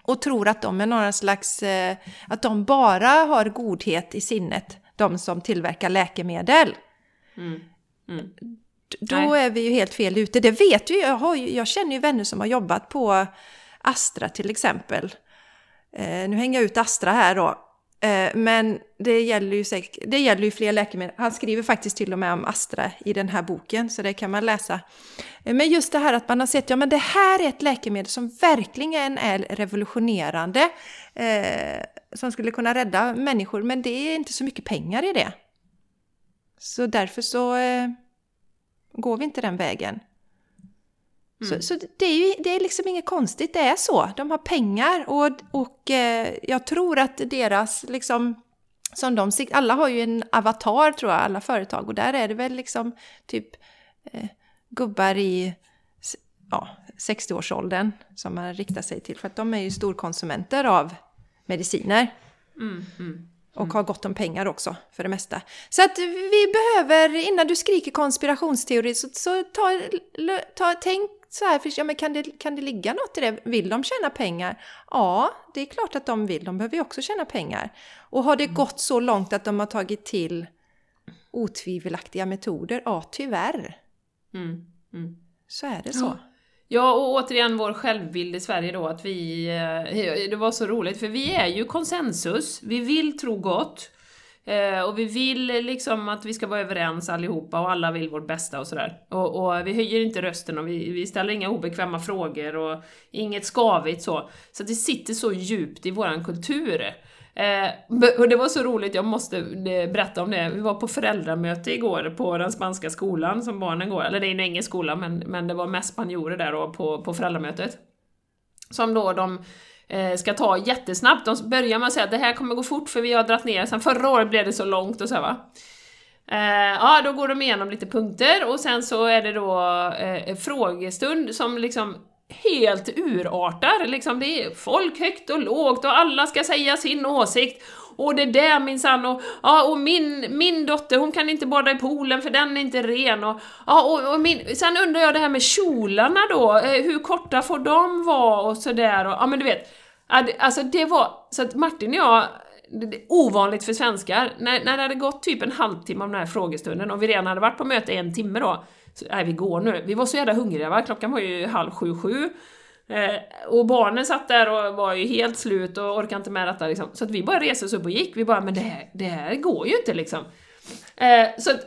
och tror att de är några slags, eh, att de bara har godhet i sinnet, de som tillverkar läkemedel. Mm. Mm. Då Nej. är vi ju helt fel ute. Det vet ju jag. Har, jag känner ju vänner som har jobbat på Astra till exempel. Nu hänger jag ut Astra här då. Eh, men det gäller, ju det gäller ju fler läkemedel. Han skriver faktiskt till och med om Astra i den här boken, så det kan man läsa. Eh, men just det här att man har sett, ja men det här är ett läkemedel som verkligen är revolutionerande. Eh, som skulle kunna rädda människor, men det är inte så mycket pengar i det. Så därför så eh, går vi inte den vägen. Så, så det är ju det är liksom inget konstigt, det är så. De har pengar och, och eh, jag tror att deras liksom som de, alla har ju en avatar tror jag, alla företag och där är det väl liksom typ eh, gubbar i ja, 60-årsåldern som man riktar sig till för att de är ju storkonsumenter av mediciner. Mm, mm. Och har gott om pengar också, för det mesta. Så att vi behöver, innan du skriker konspirationsteori, så, så ta, ta, tänk så här, för, ja, men kan, det, kan det ligga något i det? Vill de tjäna pengar? Ja, det är klart att de vill. De behöver ju också tjäna pengar. Och har det gått så långt att de har tagit till otvivelaktiga metoder? Ja, tyvärr. Mm, mm. Så är det så. Ja, Ja, och återigen vår självbild i Sverige då, att vi... Eh, det var så roligt, för vi är ju konsensus. Vi vill tro gott eh, Och vi vill liksom att vi ska vara överens allihopa och alla vill vårt bästa och sådär. Och, och vi höjer inte rösten och vi, vi ställer inga obekväma frågor och inget skavigt så. Så det sitter så djupt i våran kultur. Eh, och det var så roligt, jag måste eh, berätta om det. Vi var på föräldramöte igår på den spanska skolan som barnen går, eller det är en engelsk skola men, men det var mest spanjorer där då på, på föräldramötet. Som då de Eh, ska ta jättesnabbt. De börjar med att säga att det här kommer gå fort för vi har dragit ner, sen förra året blev det så långt och så här, va. Eh, ja, då går de igenom lite punkter och sen så är det då eh, frågestund som liksom helt urartar. Liksom det är folk högt och lågt och alla ska säga sin åsikt. Och det där minsann och, ja, och min, min dotter hon kan inte bada i poolen för den är inte ren och, ja, och, och min, sen undrar jag det här med kjolarna då, eh, hur korta får de vara och sådär och, ja men du vet. Alltså det var, så att Martin och jag det är ovanligt för svenskar. När, när det hade gått typ en halvtimme av den här frågestunden och vi redan hade varit på möte en timme då, så, nej vi går nu. Vi var så jävla hungriga va, klockan var ju halv sju, sju. Eh, och barnen satt där och var ju helt slut och orkade inte med detta liksom. Så att vi bara reste oss upp och gick, vi bara men det här, det här går ju inte liksom. Eh, så att,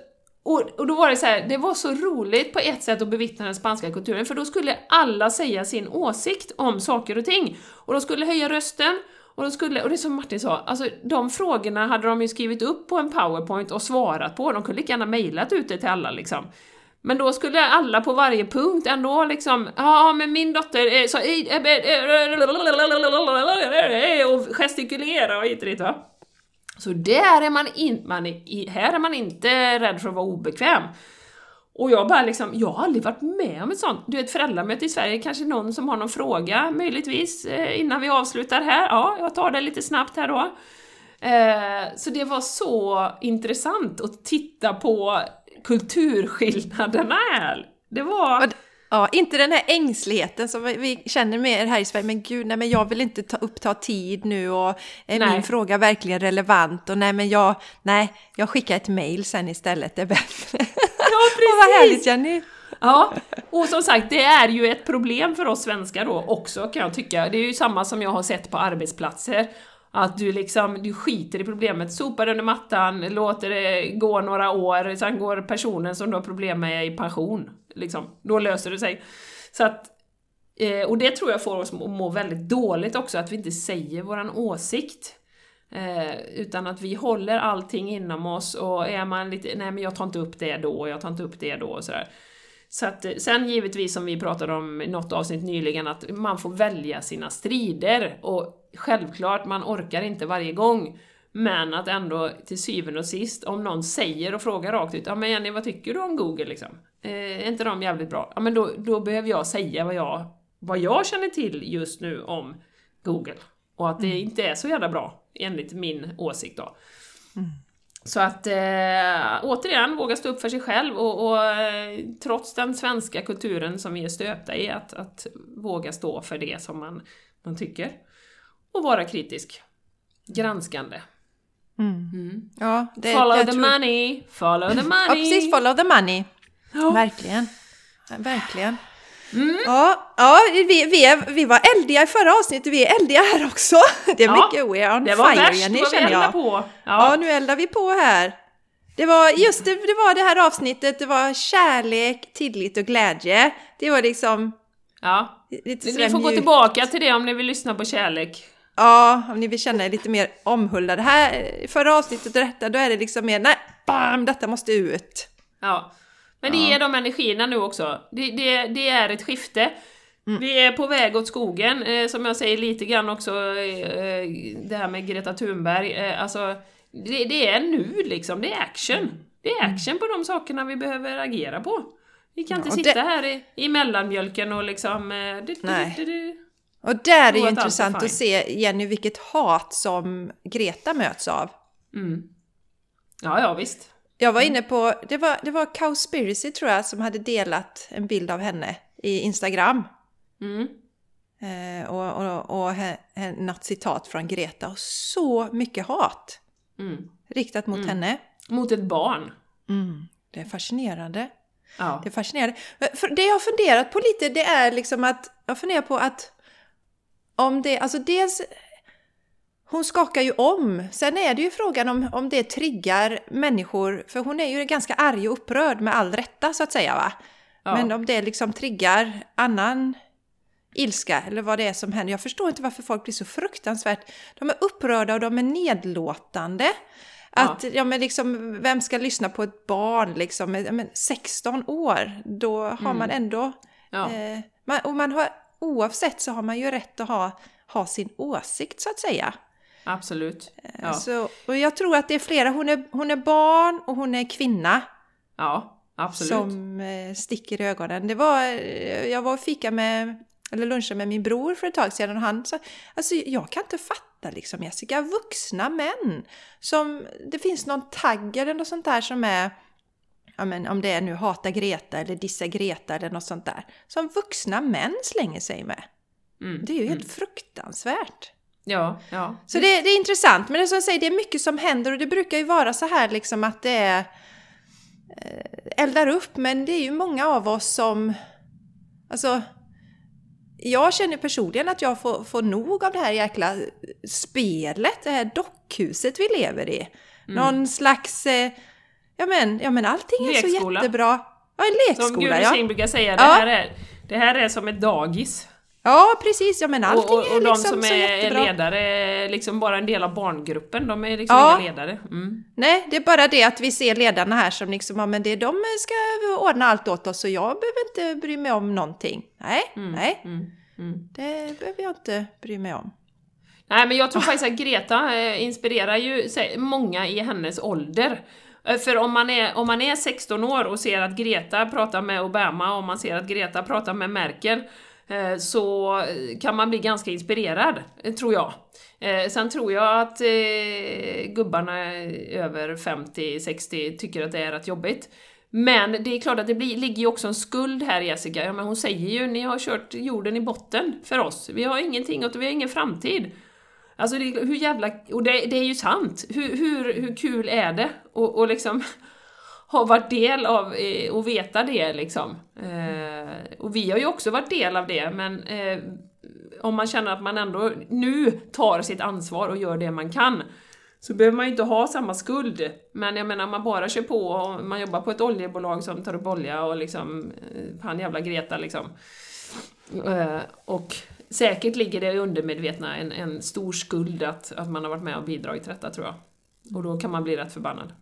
och, och då var det så här, det var så roligt på ett sätt att bevittna den spanska kulturen, för då skulle alla säga sin åsikt om saker och ting. Och de skulle höja rösten, och de skulle, och det är som Martin sa, alltså de frågorna hade de ju skrivit upp på en powerpoint och svarat på, de kunde lika gärna mejlat ut det till alla liksom. Men då skulle alla på varje punkt ändå liksom, ja ah, men min dotter är så... och gestikulera och hit och dit va. Så där är man inte, man här är man inte rädd för att vara obekväm. Och jag bara liksom, jag har aldrig varit med om ett sånt. Du vet föräldramöte i Sverige, kanske någon som har någon fråga möjligtvis innan vi avslutar här. Ja, jag tar det lite snabbt här då. Så det var så intressant att titta på kulturskillnaderna här. Det var... Och Ja, inte den här ängsligheten som vi- känner med er här i Sverige. Men gud, nej men jag vill inte ta, uppta tid nu och är Nej. min fråga verkligen relevant? Och nej men jag, nej, jag skickar ett mail sen istället, det är bättre. Ja, [LAUGHS] Åh, vad härligt Jenny! Ja, och som sagt, det är ju ett problem för oss svenskar då också kan jag tycka. Det är ju samma som jag har sett på arbetsplatser. Att du liksom, du skiter i problemet, sopar under mattan, låter det gå några år, sen går personen som du har problem med i pension. Liksom, då löser det sig. Så att, eh, och det tror jag får oss att må väldigt dåligt också, att vi inte säger våran åsikt. Eh, utan att vi håller allting inom oss och är man lite, nej men jag tar inte upp det då, jag tar inte upp det då och sådär. Så att, eh, sen givetvis som vi pratade om i något avsnitt nyligen, att man får välja sina strider och självklart, man orkar inte varje gång. Men att ändå till syvende och sist, om någon säger och frågar rakt ut, ja men Jenny vad tycker du om Google liksom? Eh, är inte de jävligt bra? Ja men då, då behöver jag säga vad jag, vad jag känner till just nu om Google. Och att det inte är så jävla bra, enligt min åsikt då. Så att eh, återigen, våga stå upp för sig själv och, och eh, trots den svenska kulturen som vi är stöpta i, att, att våga stå för det som man, man tycker. Och vara kritisk. Granskande. Mm. Ja, det, follow the tror- money, follow the money! Ja, precis. Follow the money. Ja. Verkligen. Verkligen. Ja, ja vi, vi, är, vi var eldiga i förra avsnittet, vi är eldiga här också. [LAUGHS] Det är Ja, mycket we are on Det var fire värst Jenny, känner jag. på. Ja, Ja. nu eldar vi på här. Det var just det, det var det här avsnittet, det var kärlek, tillit och glädje. Det var liksom ja. lite Ni får gå mjukt. tillbaka till det om ni vill lyssna på kärlek. Ja, om ni vill känna er lite mer omhuldade. Här, förra avsnittet och detta, då är det liksom mer nej, bam, detta måste ut. Ja. Men det Ja. är de energierna nu också. Det, det, det är ett skifte. Mm. Vi är på väg åt skogen, eh, som jag säger lite grann också, eh, det här med Greta Thunberg. Eh, alltså, det, det är nu liksom, det är action. Det är action på de sakerna vi behöver agera på. Vi kan Ja, inte sitta det- här i, i mellanmjölken och liksom... eh, Du, du, du. Och där är ju intressant att se, Jenny, vilket hat som Greta möts av. Mm. Ja, ja visst. Jag var inne på, det var, det var Cowspiracy tror jag som hade delat en bild av henne i Instagram. Mm. Eh, och och, och he, he, något citat från Greta och så mycket hat Mm. riktat mot henne. Mot ett barn. Mm, det är fascinerande. Ja. Det är fascinerande. För det jag har funderat på lite det är liksom att jag funderar på att om det, alltså dels hon skakar ju om. Sen är det ju frågan om, om det triggar människor, för hon är ju ganska arg och upprörd med all rätta så att säga va. Ja. Men om det liksom triggar annan ilska eller vad det är som händer. Jag förstår inte varför folk blir så fruktansvärt... De är upprörda och de är nedlåtande. Att, ja. men liksom, vem ska lyssna på ett barn liksom? Ja, Men 16 år, då har man ändå... Mm. Ja. Eh, man, och man har, oavsett så har man ju rätt att ha, ha sin åsikt så att säga. Absolut. Ja. Så, och jag tror att det är flera, hon är, hon är barn och hon är kvinna. ja, absolut. som eh, sticker i ögonen. Det var, eh, jag var och fika med, eller lunchade med min bror för ett tag sedan och han sa, alltså jag kan inte fatta liksom Jessica, vuxna män som, det finns någon tagg eller något sånt där som är, ja men om det är nu hata Greta eller dissa Greta eller något sånt där, som vuxna män slänger sig med. Mm. Det är ju helt fruktansvärt. Ja, ja. Så det, det är intressant, men det är som jag säger, det är mycket som händer och det brukar ju vara så här liksom att det är eh, eldar upp, men det är ju många av oss som... Alltså, jag känner personligen att jag får, får nog av det här jäkla spelet, det här dockhuset vi lever i. Någon slags... Eh, ja, men, ja men allting är så Lekskola. jättebra. Ja, en Som lekskola Gudrun ja. Brukar säga, det, Ja. här är, det här är som ett dagis. Ja, precis. Ja, men allting Och, och, och är de liksom som så är ledare är liksom bara en del av barngruppen, de är liksom Ja. inga ledare. Mm. Nej, det är bara det att vi ser ledarna här som liksom, ja men det, de ska ordna allt åt oss och jag behöver inte bry mig om någonting. Nej, nej, Mm. Mm. det behöver jag inte bry mig om. Nej men jag tror faktiskt att Greta eh, inspirerar ju många i hennes ålder. Eh, för om man, är, om man är 16 år och ser att Greta pratar med Obama och man ser att Greta pratar med Merkel eh, så eh, kan man bli ganska inspirerad, tror jag. Sen tror jag att gubbarna över 50-60 tycker att det är rätt jobbigt. Men det är klart att det blir, ligger ju också en skuld här Jessica, ja, men hon säger ju ni har kört jorden i botten för oss, vi har ingenting och vi har ingen framtid. Alltså det, hur jävla... Och det, det är ju sant. Hur, hur, hur kul är det? Och, och liksom [LAUGHS] ha varit del av eh, och veta det liksom. Eh, och vi har ju också varit del av det, men eh, om man känner att man ändå nu tar sitt ansvar och gör det man kan så behöver man ju inte ha samma skuld. Men jag menar, om man bara kör på och man jobbar på ett oljebolag som tar upp olja och liksom, eh, han jävla Greta liksom. Eh, och säkert ligger det i undermedvetna en, en stor skuld att, att man har varit med och bidragit till detta tror jag. Och då kan man bli rätt förbannad.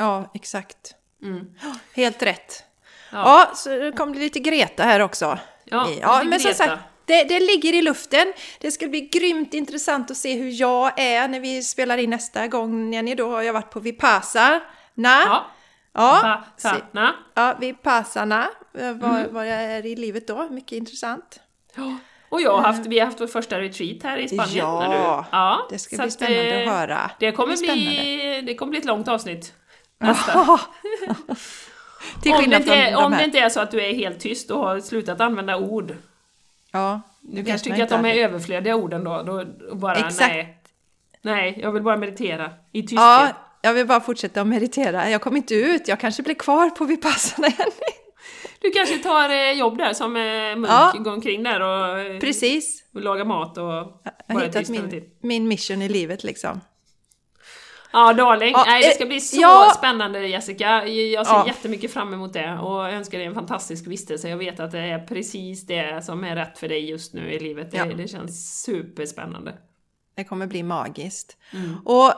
Ja, exakt. Mm. Helt rätt. Ja. Ja, så det kommer bli lite Greta här också. Ja, ja men som sagt, det, det ligger i luften. Det ska bli grymt intressant att se hur jag är när vi spelar in nästa gång, Jenny. Då har jag varit på Vipassana. Ja, ja, pa, sa, se- na. ja Vipassana. eh, Var, Mm. var jag är i livet då. Mycket intressant. Ja. Och jag har haft, vi har haft vår första retreat här i Spanien. Ja, när du, ja det ska bli spännande eh, att höra. Det kommer, Det bli, det kommer bli ett långt avsnitt. Nästa. [LAUGHS] Till om det, inte, är- om det inte är så att du är helt tyst och har slutat använda ord. Ja, Du kanske tycker att de är överflödiga orden då, då bara Exakt. nej. Nej, jag vill bara meditera i tysthet. Ja, jag vill bara fortsätta att meditera. Jag kommer inte ut, jag kanske blir kvar på Vipassana. Du kanske tar eh, jobb där som eh, munk, Ja. går omkring där och, eh, Precis. och lagar mat och Jag har bara hittat min, min mission i livet liksom. Ja, darling. Ja, Nej, det eh, ska bli så ja. spännande Jessica. Jag ser Ja. jättemycket fram emot det och önskar dig en fantastisk vistelse. Jag vet att det är precis det som är rätt för dig just nu i livet. Det, Ja. det känns superspännande. Det kommer bli magiskt. Mm. Och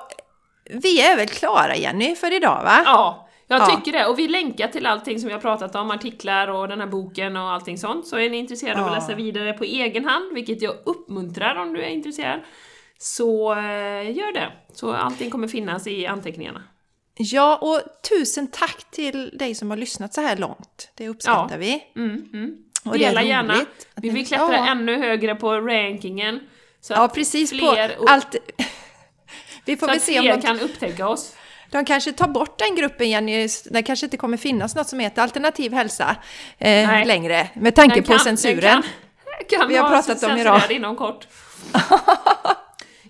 vi är väl klara Jenny för idag va? Ja, jag Ja. tycker det. Och vi länkar till allting som vi har pratat om, artiklar och den här boken och allting sånt. Så är ni intresserade av att läsa vidare på egen hand, vilket jag uppmuntrar om du är intresserad, så eh, gör det. Så allting kommer finnas i anteckningarna. Ja, och tusen tack till dig som har lyssnat så här långt. Det uppskattar Ja. vi. Mm, mm. Och Dela gärna. Vi vill klättra Ja. ännu högre på rankingen. Så Ja, precis fler, på allt. [LAUGHS] Vi får så väl att se om fler de, kan upptäcka oss. de kanske tar bort den gruppen Jenny. Det kanske inte kommer finnas något som heter alternativ hälsa eh, längre med tanke Den på kan- censuren. Kan, [LAUGHS] kan Vi har pratat om idag. inom kort. [LAUGHS]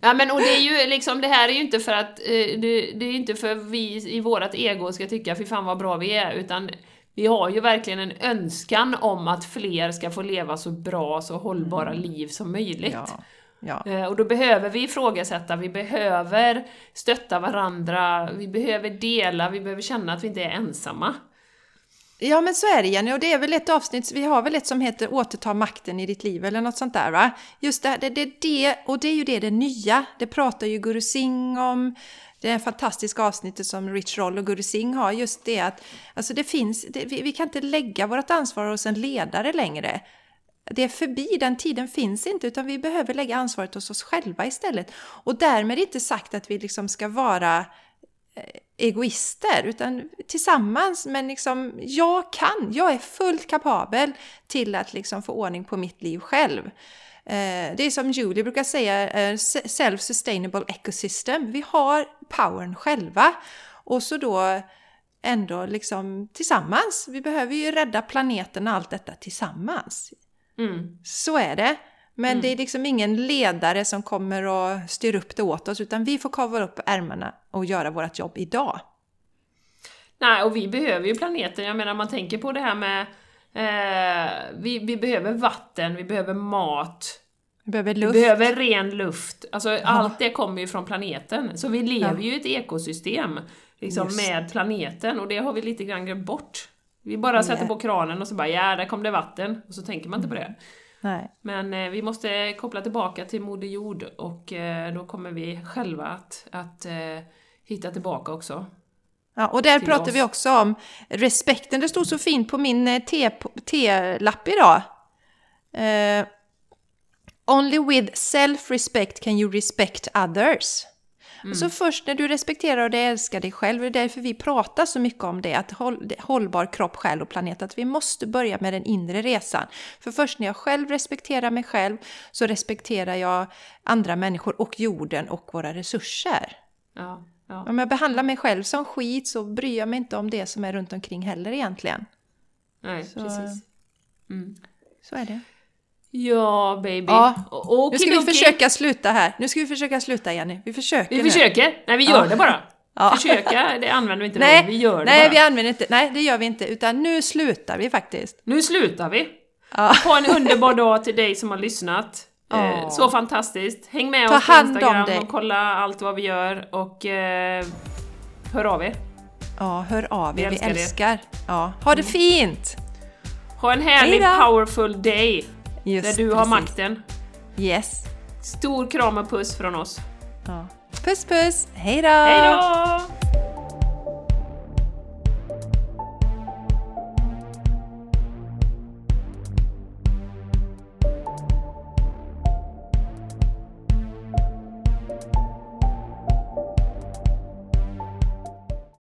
Ja men och det är ju liksom, det här är ju inte för att, eh, det, det är inte för vi i vårat ego ska tycka fy fan vad bra vi är, utan vi har ju verkligen en önskan om att fler ska få leva så bra, så hållbara liv som möjligt. Ja, ja. Eh, Och då behöver vi ifrågasätta, vi behöver stötta varandra, vi behöver dela, vi behöver känna att vi inte är ensamma. Ja men så är det Jenny och det är väl ett avsnitt, vi har väl ett som heter Återta makten i ditt liv eller något sånt där va? Just det, det, det, det och det är ju det, det nya, det pratar ju Guru Singh om, det är fantastiska avsnittet som Rich Roll och Guru Singh har, just det att alltså det finns, det, vi, vi kan inte lägga vårt ansvar hos en ledare längre. Det är förbi, den tiden finns inte utan vi behöver lägga ansvaret hos oss själva istället. Och därmed inte sagt att vi liksom ska vara eh, egoister, utan tillsammans. Men liksom, jag kan, jag är fullt kapabel till att liksom få ordning på mitt liv själv. Eh, det är som Julie brukar säga, eh, self-sustainable ecosystem. Vi har powern själva. Och så då ändå liksom tillsammans. Vi behöver ju rädda planeten och allt detta tillsammans. Mm. Så är det. Men Mm. det är liksom ingen ledare som kommer och styr upp det åt oss, utan vi får kavla upp ärmarna och göra vårt jobb idag. Nej, och vi behöver ju planeten. Jag menar, man tänker på det här med... Eh, vi, vi behöver vatten, vi behöver mat, Vi behöver vi luft. behöver ren luft. Alltså, allt det kommer ju från planeten. Så vi lever ju i ett ekosystem liksom, Just. med planeten, och det har vi lite grann glömt bort. Vi bara sätter på kranen och så bara ja, där kom det vatten, och så tänker man inte på det. Nej. Men eh, vi måste koppla tillbaka till Moder Jord och eh, då kommer vi själva att, att eh, hitta tillbaka också. Ja, och där pratar oss. vi också om respekten. Det stod så fint på min eh, te-lapp idag. Eh, Only with self-respect can you respect others. Så först när du respekterar och älskar dig själv, och det är därför vi pratar så mycket om det, att hållbar kropp, själ och planet, att vi måste börja med den inre resan. För först när jag själv respekterar mig själv så respekterar jag andra människor och jorden och våra resurser. Ja, ja. Om jag behandlar mig själv som skit så bryr jag mig inte om det som är runt omkring heller egentligen. Nej, Så- precis. Mm. Så är det. Ja, baby. Ja. O- Nu ska vi okidoki. försöka sluta här. Nu ska vi försöka sluta Jenny. Vi försöker Vi nu. försöker. Nej, vi gör Ja. det bara. Ja. Försöka, det använder vi inte Nej. Vi gör det nej, bara. vi använder inte, nej, det gör vi inte. Utan nu slutar vi faktiskt. Nu slutar vi. Ja. Ha en underbar dag till dig som har lyssnat. Ja. så fantastiskt. Häng med Ta oss på Instagram och kolla allt vad vi gör och eh, hör av er. ja, hör av Vi er. Vi älskar älskar. er. Ja. Ha det fint! Ha en härlig Hejdå. powerful day Just där du har precis. makten. Yes. Stor kram och puss från oss. Ja. Puss puss! Hej då! Hej då!